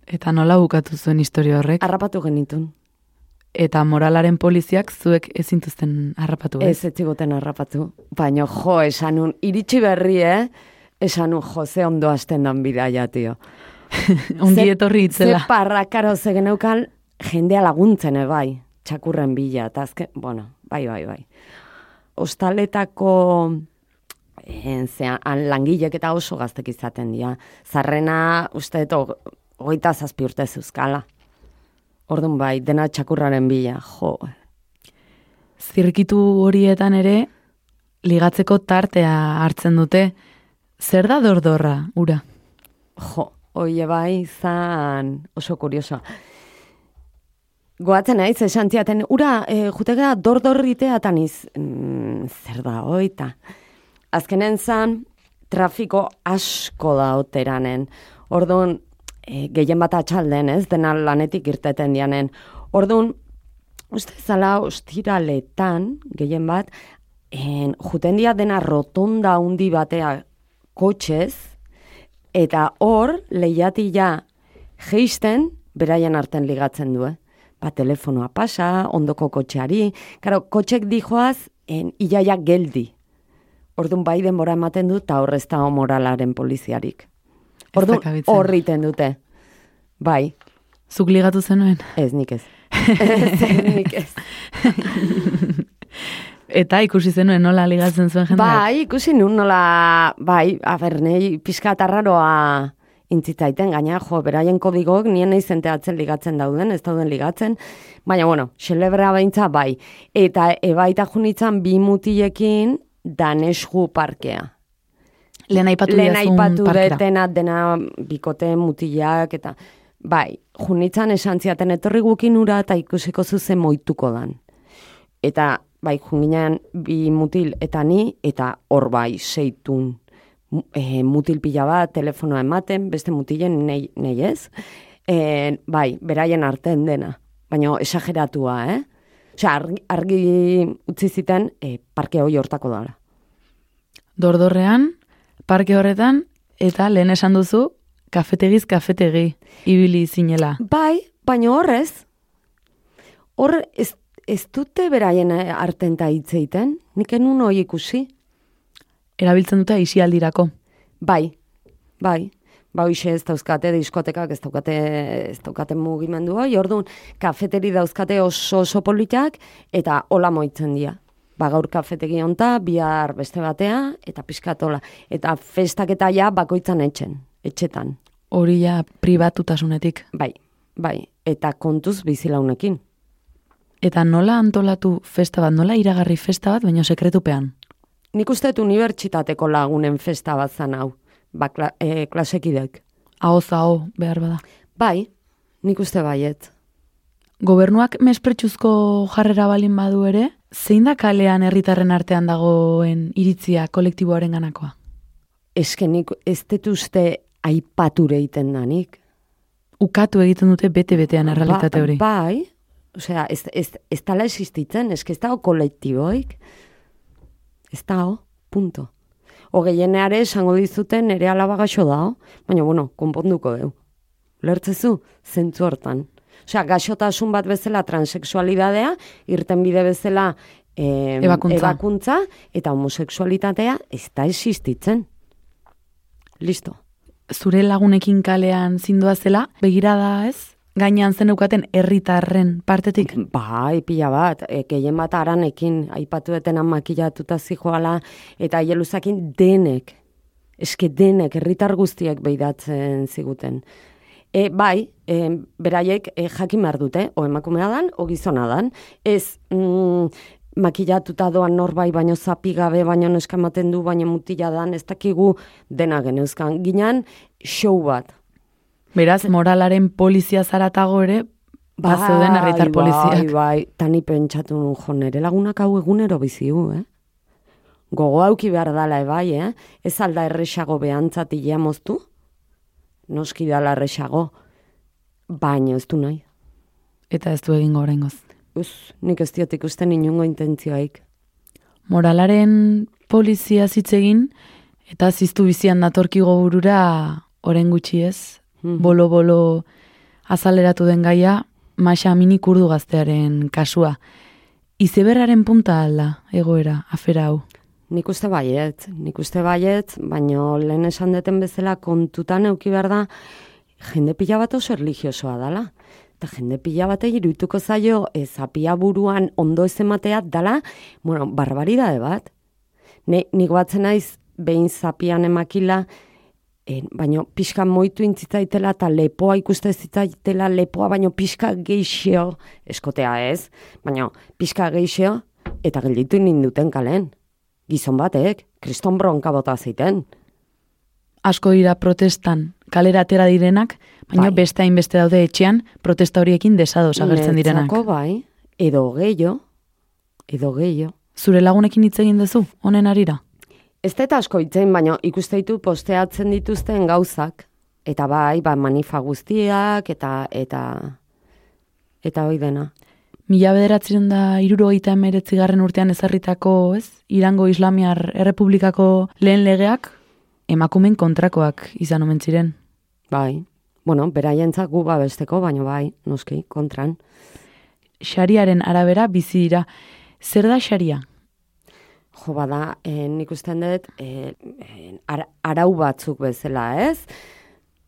Eta nola bukatu zuen historia horrek? Harrapatu genitun. Eta moralaren poliziak zuek ezintuzten harrapatu, ez? Ez ez ziguten harrapatu. Baina jo, esan nun, iritsi berri, eh? Esan nun, jo, ze ondo hasten dan bidaia, tio. [laughs] Ongi etorri itzela. Ze parrakaro ze geneukan jendea laguntzen, eh, bai. Txakurren bila, eta azken, bueno, bai, bai, bai. Ostaletako en, zea, han langilek eta oso gaztek izaten dira. Zarrena, uste dut, hogeita zazpi urte zuzkala. Orduan bai, dena txakurraren bila, jo. Zirkitu horietan ere, ligatzeko tartea hartzen dute. Zer da dordorra, ura? Jo, oie bai, izan oso kurioso. Goatzen naiz, esan ziaten, ura, e, jutegea dordorritea taniz, mm, zer da, oita. Azkenen zan, trafiko asko da oteranen. Orduan, e, gehien bat atxalden, ez, dena lanetik irteten dianen. Orduan, uste zala ostiraletan, gehien bat, en, juten dia dena rotonda handi batea kotxez, eta hor, lehiatila geisten, beraien arten ligatzen du, eh? Ba, telefonoa pasa, ondoko kotxeari, karo, kotxek dijoaz, en, iaia geldi. Orduan bai denbora ematen du, eta horrez da moralaren poliziarik. Orduan, dakabitzen. horriten dute. Bai, Zuk ligatu zenuen? ez nik ez. [laughs] ez nik ez. [laughs] Eta ikusi zenuen nola ligatzen zuen jendeak? Bai, ikusi nun nola, bai, a ber, nahi pixka tarraroa intzitzaiten, gaina, jo, beraien kodigok nien nahi zenteatzen ligatzen dauden, ez dauden ligatzen, baina, bueno, xelebra baintza, bai. Eta ebaita junitzan bi mutilekin danesgu parkea. Lehen aipatu Lehen aipatu detena dena bikote mutilak eta bai, junitzan esan ziaten etorri gukin ura eta ikusiko zuzen moituko dan. Eta bai, junginan bi mutil eta ni eta hor bai seitun e, mutil pila bat telefonoa ematen, beste mutilen nei, nei ez. E, bai, beraien artean dena, baina esageratua, eh? Osea, argi, argi utzi ziten e, parke hoi hortako dala. Dordorrean, parke horretan, eta lehen esan duzu, kafetegiz kafetegi, ibili zinela. Bai, baina horrez, hor ez, ez dute beraien eh, artenta hitz egiten, nik enun hoi ikusi. Erabiltzen dute isialdirako. Bai, bai. Ba, hoxe ez dauzkate diskotekak, ez daukate, ez daukate mugimendu hoi, orduan, kafeteri dauzkate oso oso politak, eta hola moitzen dira. Ba, gaur kafetegi honta, bihar beste batea, eta pizkatola. Eta festak eta ja bakoitzan etxen, etxetan. Hori ja pribatutasunetik. Bai, bai, eta kontuz bizilaunekin. Eta nola antolatu festa bat, nola iragarri festa bat, baina sekretupean. Nik uste dut unibertsitateko lagunen festa bat zan hau, ba, kla, e, klasekidek. Aho zaho behar bada. Bai, nik uste baiet. Gobernuak mespretsuzko jarrera balin badu ere, zein da kalean herritarren artean dagoen iritzia kolektiboaren ganakoa? Eske nik ez dut uste aipature egiten danik. Ukatu egiten dute bete-betean errealitate hori. Ba, bai, osea, ez, ez, ez tala existitzen, eske ez dago kolektiboik. Ez dago, punto. O gehieneare esango dizuten ere alaba gaixo dao, baina bueno, konponduko deu. Lertzezu, zentzu hortan. Osea, gaixotasun bat bezala transexualidadea, irten bide bezala eh, Ebakuntza. ebakuntza, eta homosexualitatea ez da existitzen. Listo. Zure lagunekin kalean zindua zela, begirada ez? Gainean zen eukaten herritarren partetik. Bai, pila bat, e, gehien bat aranekin, aipatu etena makillatuta zijoala, eta hieluzakin denek, eske denek, herritar guztiek behidatzen ziguten. E, bai, e, beraiek e, jakin behar dute, o emakumea dan, o gizona dan, ez mm, makillatuta doan norbai, baino zapi gabe, baino neska ematen du, baino mutila dan, ez dakigu dena geneuzkan. Ginan, show bat. Beraz, moralaren polizia zaratago ere, bazeuden herritar poliziak. Bai, bai, tani pentsatu nun jo, nere lagunak hau egunero biziu, eh? Gogo auki behar dala ebai, eh? Ez alda erresago behantzat ilea moztu? Noski dala erresago. Baina ez du nahi. Eta ez du egingo oraingoz. Uz, nik ez diot ikusten inungo intentzioaik. Moralaren polizia zitzegin, eta ziztu bizian datorkigo burura, oren gutxi ez. Bolo-bolo azaleratu den gaia, Maxa minik urdu gaztearen kasua. Izeberraren punta alda, egoera, afera hau. Nik uste baiet, nik uste baiet, baino lehen esan deten bezala kontutan euki behar da, jende pila bat oso erligiosoa dala. Eta jende pila bat iruituko zaio, ez apia buruan ondo ez ematea dala, bueno, barbaridade bat. Ne, nik batzen naiz, behin zapian emakila, e, baino pixka moitu intzitzaitela eta lepoa ikuste zitzaitela lepoa, baino pixka geixio, eskotea ez, baino pixka geixio, eta gelditu ninduten kalen. Gizon batek, kriston bronka bota zeiten. Asko dira protestan kalera atera direnak, baina Bai. beste hainbeste daude etxean protesta horiekin desados agertzen direnak. Netzako bai, edo gehiago, edo gehiago. Zure lagunekin hitz egin duzu, honen arira? Ez dut asko itzein, baina ikuste ditu posteatzen dituzten gauzak. Eta bai, ba, manifa guztiak, eta, eta, eta hoi dena. Mila bederatzen da irurogeita emeretzigarren urtean ezarritako, ez? Irango Islamiar Errepublikako lehen legeak, emakumen kontrakoak izan omen ziren. Bai, bueno, beraientzat gu babesteko, baina bai, noski, kontran. Xariaren arabera bizi dira. Zer da xaria? Jo, bada, eh, nik usten dut, ara- arau batzuk bezala, ez?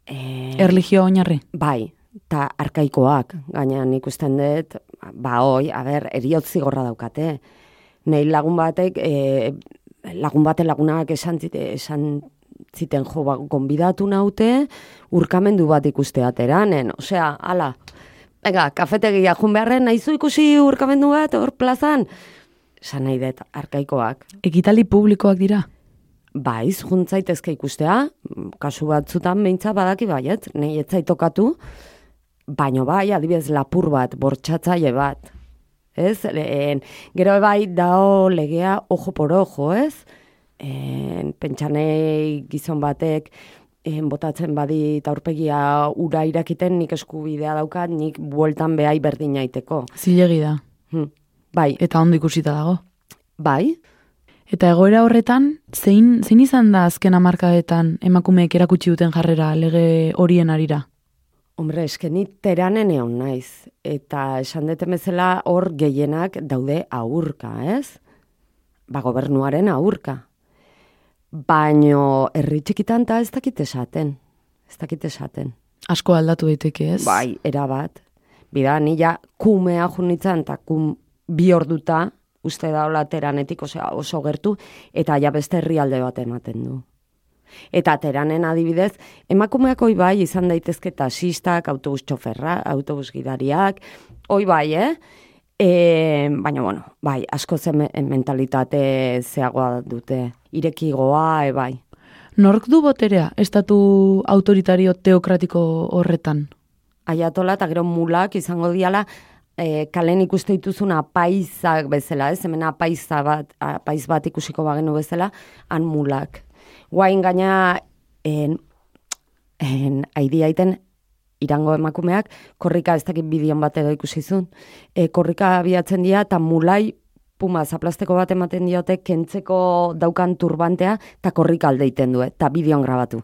Eh, Erligio oinarri. Bai, eta arkaikoak, gaina nik usten dut, ba hoi, a ber, eriot zigorra daukate. Nei lagun batek, e, lagun bate lagunak esan, zite, esan ziten jo, ba, gonbidatu naute, urkamendu bat ikusteateranen. Osea, ala, venga, kafetegia jun beharren, nahizu ikusi urkamendu bat, hor plazan? Esan nahi dut, arkaikoak. Ekitaldi publikoak dira. Baiz, juntzaitezke ikustea, kasu batzutan beintza badaki baiet, nahi etzai tokatu, baino bai, adibidez lapur bat, bortxatzaile bat. Ez, lehen, gero bai dao legea ojo por ojo, ez? en, pentsanei gizon batek en, botatzen badit aurpegia ura irakiten nik eskubidea daukat, nik bueltan behai berdin aiteko. Zilegi da. Hm. Bai, Eta ondo ikusita dago. bai, Eta egoera horretan, zein, zein izan da azken amarkadetan emakumeek erakutsi duten jarrera lege horien arira? Hombre, eske ni teranen egon naiz. Eta esan deten bezala hor gehienak daude aurka, ez? Ba, gobernuaren aurka. Baino, herri txikitan ta ez dakit esaten. Ez dakit esaten. Asko aldatu daiteke, ez? Bai, erabat. Bida, ni ja kumea junitzen, eta kum bi orduta, uste da hola teranetik osea, oso gertu, eta ja beste herrialde bat ematen du. Eta teranen adibidez, emakumeak hoi bai izan daitezke taxistak, autobus txoferra, autobus gidariak, hoi bai, eh? E, baina, bueno, bai, asko zen mentalitate zeagoa dute, irekigoa, e, bai. Nork du boterea, estatu autoritario teokratiko horretan? Aiatola eta gero mulak izango diala e, kalen ikuste dituzun apaizak bezala, ez? Hemen apaiza bat, apaiz bat ikusiko bagenu bezala, han mulak. Guain gaina en, en, aidi aiten irango emakumeak, korrika ez dakit bideon bat edo ikusi zuen, e, korrika abiatzen dira eta mulai puma zaplasteko bat ematen diote kentzeko daukan turbantea eta korrika alde iten du, eta bideon grabatu.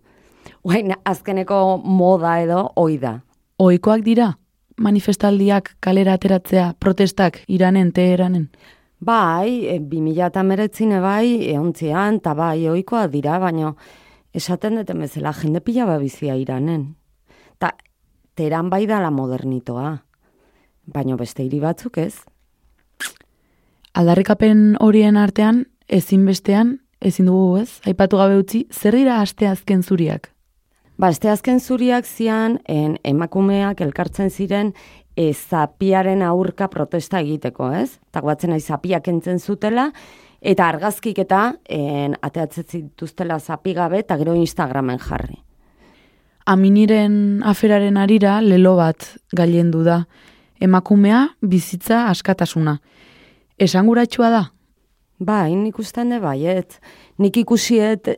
Guain, azkeneko moda edo hoi da. Ohikoak dira manifestaldiak kalera ateratzea, protestak iranen, teheranen. Bai, e, 2008 bai, eontzian, eta bai, oikoa dira, baino esaten duten bezala, jende pila babizia iranen. Ta, teran bai da la modernitoa, baino beste hiri batzuk ez. Aldarrikapen horien artean, ezinbestean, ezin dugu ez, aipatu gabe utzi, zer dira aste azken zuriak? Ba, este azken zuriak zian, en, emakumeak elkartzen ziren, e, zapiaren aurka protesta egiteko, ez? Eta guatzen nahi zapiak entzen zutela, eta argazkik eta en, ateatzen zituztela zapi gabe, eta gero Instagramen jarri. Aminiren aferaren arira lelo bat gailendu da. Emakumea bizitza askatasuna. Esanguratsua da. Bai, nik usten de baiet. Nik ikusiet,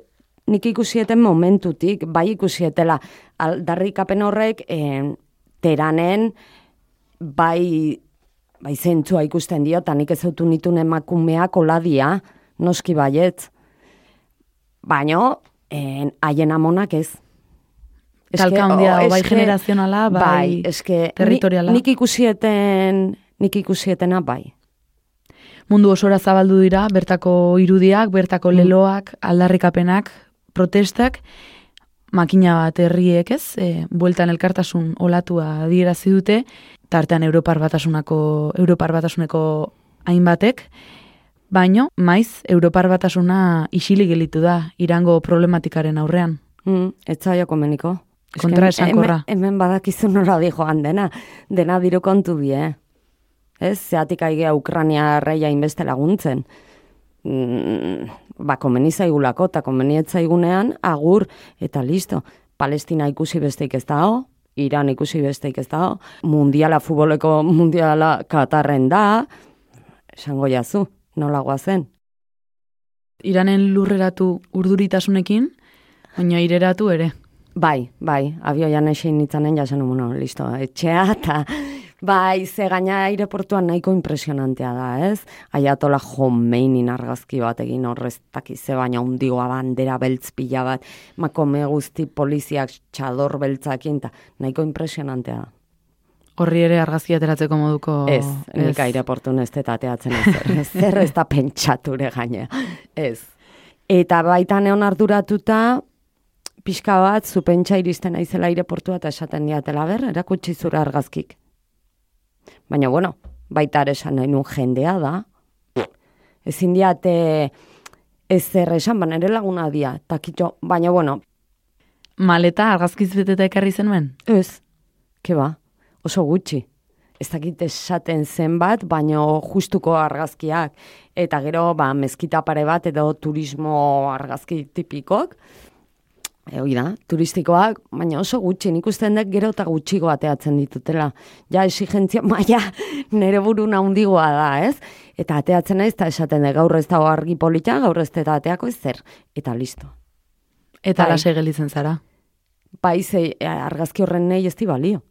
nik ikusieten momentutik, bai ikusietela, aldarrikapen horrek, en, teranen, bai, bai zentzua ikusten dio, eta nik ez autu nitun emakumeak oladia, noski baiet. Baino, en, haien amonak ez. Talka handia, oh, bai generazionala, bai, bai, eske, territoriala. Nik, nik ikusieten, nik ikusietena bai. Mundu osora zabaldu dira, bertako irudiak, bertako Mm. leloak, aldarrikapenak, protestak, makina bat herriek, ez? E, bueltan elkartasun olatua adierazi dute, tartean Europar batasunako Europar batasuneko hainbatek, baino maiz Europar batasuna isilik gelitu da Irango problematikaren aurrean. Mm, ez zaio komeniko. Eske Kontraesankorra. Hemen, hemen badakizu nola di joan dena. Dena diru kontu die. Ez, zeatik aigea Ukrania arreia inbeste laguntzen. Mm, ba, komeni zaigulako, eta komeni ez zaigunean, agur, eta listo. Palestina ikusi besteik ez dago, Iran ikusi besteik ez dago, mundiala, futboleko mundiala Katarren da, esango jazu, nola guazen. Iranen lurreratu urduritasunekin, baina ireratu ere. Bai, bai, abioian esein nitzanen jasen, bueno, listo, etxea, eta bai, ze gaina aireportuan nahiko impresionantea da, ez? Aiatola Jomeinin argazki bat egin horrez takize baina undigoa bandera beltz pila bat, makome guzti poliziak txador beltzakin, eta nahiko impresionantea da. Horri ere argazki ateratzeko moduko... Ez, nik aireportun ez dut ateatzen ez, zer ez da pentsature gainea, ez. Eta baita neon arduratuta, pixka bat, zu pentsa iristen aizela aireportua eta esaten diatela ber, erakutsi zura argazkik. Baina, bueno, baita ere esan nahi nun jendea da. Ezin diate ez zer esan, baina ere laguna dia, takitxo, baina, bueno, Maleta argazkiz beteta ekarri zenuen? Ez, ke ba, oso gutxi. Ez dakit esaten zenbat, baino justuko argazkiak. Eta gero, ba, mezkita pare bat edo turismo argazki tipikok. E, hoi da, turistikoak, baina oso gutxi, nik usten dut gero eta gutxigo ateatzen ditutela. Ja, exigentzia [laughs] maia nere buru handigoa da, ez? Eta ateatzen naiz, eta esaten dut, gaur ez dago argi polita, gaur ez eta ateako ez zer. Eta listo. Eta Bai. gelitzen zara. Bai, ze, e, argazki horren nahi ez di balio.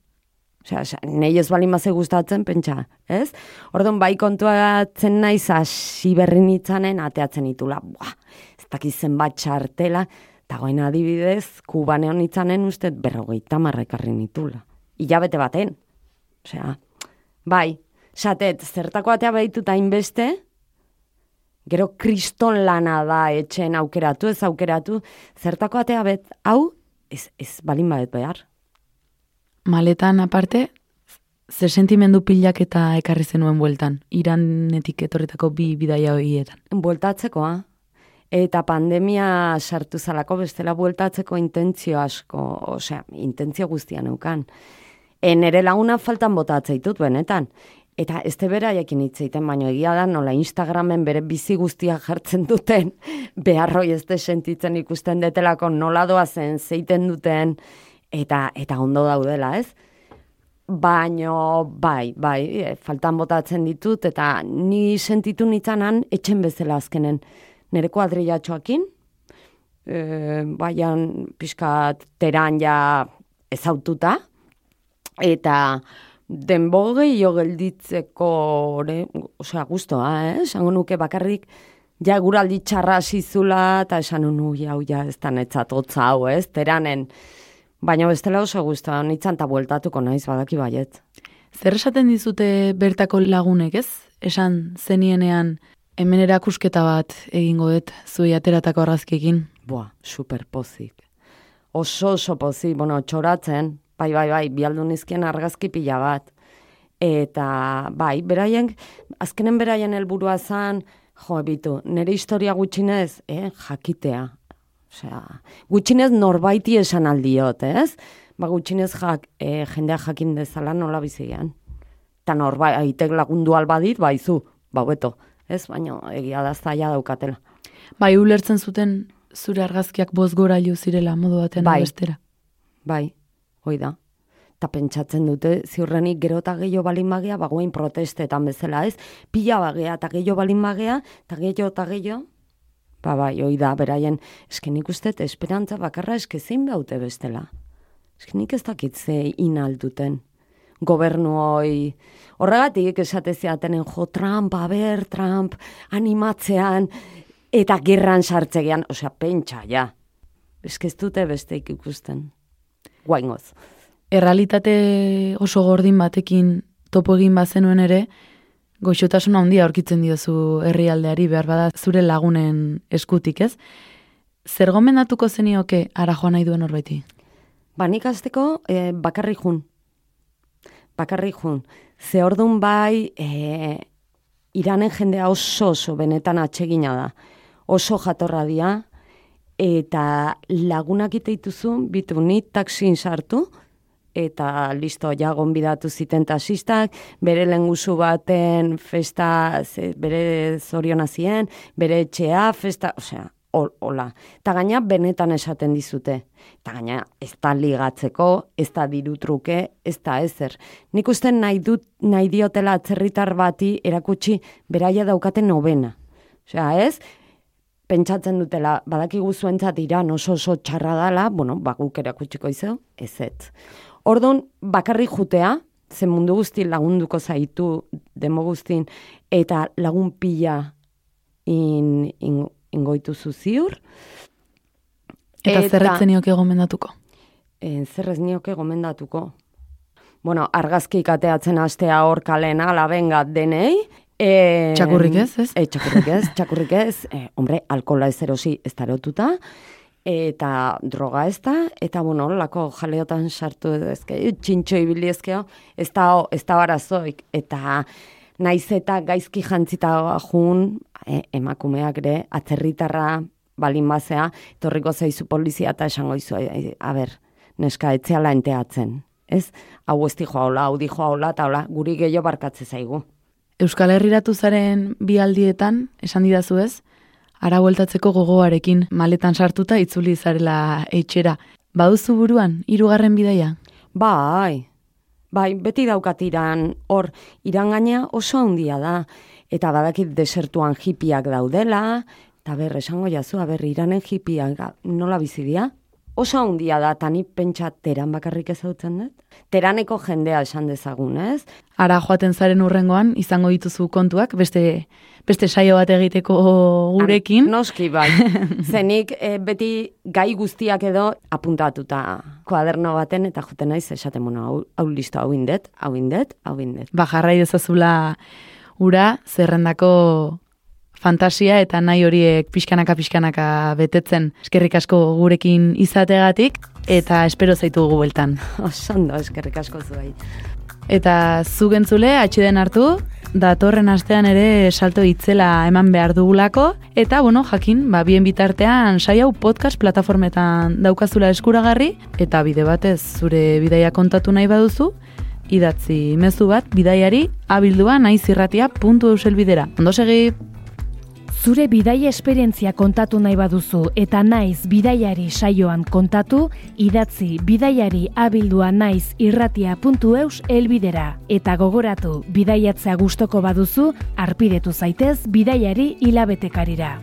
Osea, osea, nahi ez bali maze gustatzen, pentsa, ez? Orduan, bai kontuatzen naiz hasi berri nitzanen, ateatzen itula, buah, ez dakiz zenbat txartela, eta goen adibidez, kubaneon nitzanen uste berrogeita marrekarri nitula. Ilabete baten. Osea, bai, satet, zertako atea behituta hainbeste, gero kriston lana da etxen aukeratu, ez aukeratu, zertako atea bet, hau, ez, ez balin badet behar. Maletan aparte, ze sentimendu pilak eta ekarri zenuen bueltan, iranetik etorritako bi bidaia horietan. Bueltatzekoa. Eta pandemia sartu zalako bestela bueltatzeko intentzio asko, osea, intentzio guztia neukan. E, nere laguna faltan botatzea ditut benetan. Eta ez te bera jakin hitz egiten, baino egia da nola Instagramen bere bizi guztia jartzen duten, [laughs] beharroi ez de sentitzen ikusten detelako nola doazen, zeiten duten, eta eta ondo daudela, ez? Baino, bai, bai, e, faltan botatzen ditut, eta ni sentitu nitzanan etxen bezala azkenen. Nere kuadrilatxoakin, e, baian pixkat teran ja ezaututa, eta denbo gehiago gelditzeko, ore, osea, guztoa, eh? Esango nuke bakarrik, ja guraldi txarra zizula, eta esan nu, jau, ja, ez da netzat hotza hau, ez? Teranen, baina bestela oso guztoa, nitzan ta bueltatuko naiz, badaki baiet. Zer esaten dizute bertako lagunek, ez? Esan zenienean hemen erakusketa bat egingo dut zui ateratako argazkiekin. Boa, super pozik. Oso oso pozik, bueno, txoratzen, bai, bai, bai, bialdu nizkien argazki pila bat. Eta, bai, beraien, azkenen beraien helburua zan, jo, bitu, nire historia gutxinez, eh, jakitea. Osea, gutxinez norbaiti esan aldiot, ez? Ba, gutxinez jak, eh, jendea jakin dezala nola bizian. Eta norbaitek lagundu albadit, baizu, ba, beto, ez? Baina egia da zaila daukatela. Bai, ulertzen zuten zure argazkiak bozgora zirela modu batean Bai. bestera. Bai, hoi da. Ta pentsatzen dute, ziurrenik gero eta gehiago balin magea, bagoen protestetan bezala ez, pila bagea eta gehiago balin magea, eta gehiago eta gehiago, ba bai, hoi da, beraien, esken nik uste, esperantza bakarra eske zein baute bestela. Esken nik ez dakit ze inalduten. Gobernu hoi, horregatik esate ziatenen jo Trump, aber, Trump, animatzean, eta gerran sartzegean, osea, pentsa, ja. Eske ez dute besteik ikusten. Guaingoz. Errealitate oso gordin batekin topo egin bazenuen ere, goxotasun handia aurkitzen diozu herrialdeari behar bada zure lagunen eskutik, ez? Zer gomendatuko zenioke ara joan nahi duen horbaiti? Ba, nik azteko e, bakarrik jun. Bakarrik jun. Ze ordun bai, e, iranen jendea oso oso benetan atsegina da. Oso jatorra dia, eta lagunak iteituzu, bitu ni taksin sartu, eta listo, ja gonbidatu ziten taxistak, bere lenguzu baten festa, ze, bere zoriona zien, bere etxea, festa, osea, hol- hola. Eta gaina benetan esaten dizute. Eta gaina ez da ligatzeko, ez da diru truke, ez da ezer. Nik uste nahi, dut, nahi diotela atzerritar bati erakutsi beraia daukaten nobena. Osea, ez? Pentsatzen dutela, badakigu zuentzat iran oso oso txarra dala, bueno, ba, guk erakutsiko izau, ez ez. Ordon bakarrik jutea, ze mundu guzti lagunduko zaitu demo guztin, eta lagun pila in, in, ingoituzu ziur. Eta, eta zerretzen nioke gomendatuko? E, zer ez nioke gomendatuko. Bueno, argazkik ateatzen astea hor kalena, labenga denei. E, Txakurrik ez, ez? E, txakurrik ez, txakurrik ez. E, hombre, alkola ez erosi ez tarotuta. Eta droga ez da, eta bueno, lako jaleotan sartu ezke, txintxo ibili ezkeo, ez da, ez da barazoik. Eta naiz eta gaizki jantzita jun, e, emakumeak ere, atzerritarra balin bazea, etorriko zaizu polizia eta esango izu, e, a ber, neska etzeala enteatzen. Ez? Hau ez di joa hola, hau di joa hola, eta hola, guri gehiago barkatze zaigu. Euskal Herriratu zaren bi aldietan, esan didazu ez, ara bueltatzeko gogoarekin maletan sartuta itzuli zarela etxera. Baduzu buruan, hirugarren bidaia? Bai, bai, beti daukatiran hor irangaina oso handia da. Eta badakit desertuan hipiak daudela, eta ber, esango jazu, aber, iranen hipiak nola bizi dira? Oso handia da, eta ni pentsa teran bakarrik ezautzen dut. Teraneko jendea esan dezagun, ez? Ara joaten zaren urrengoan, izango dituzu kontuak, beste, beste saio bat egiteko gurekin. Noski bai. [laughs] Zenik eh, beti gai guztiak edo apuntatuta kuaderno baten eta joten naiz esaten bueno, hau, hau listo, hau indet, hau indet, hau indet. Ba, jarrai dezazula ura zerrendako fantasia eta nahi horiek pixkanaka pixkanaka betetzen eskerrik asko gurekin izategatik eta espero zaitu bueltan. [laughs] Osondo, eskerrik asko zuai. Eta zu gentzule, atxiden hartu, datorren astean ere salto itzela eman behar dugulako, eta, bueno, jakin, ba, bien bitartean, sai hau podcast plataformetan daukazula eskuragarri, eta bide batez zure bidaia kontatu nahi baduzu, idatzi mezu bat bidaiari abildua naizirratia puntu euselbidera. Ondo segi! Zure bidaia esperientzia kontatu nahi baduzu eta naiz bidaiari saioan kontatu, idatzi bidaiari abildua naiz irratia puntu eus elbidera. Eta gogoratu, bidaiatzea gustoko baduzu, arpidetu zaitez bidaiari hilabetekarira.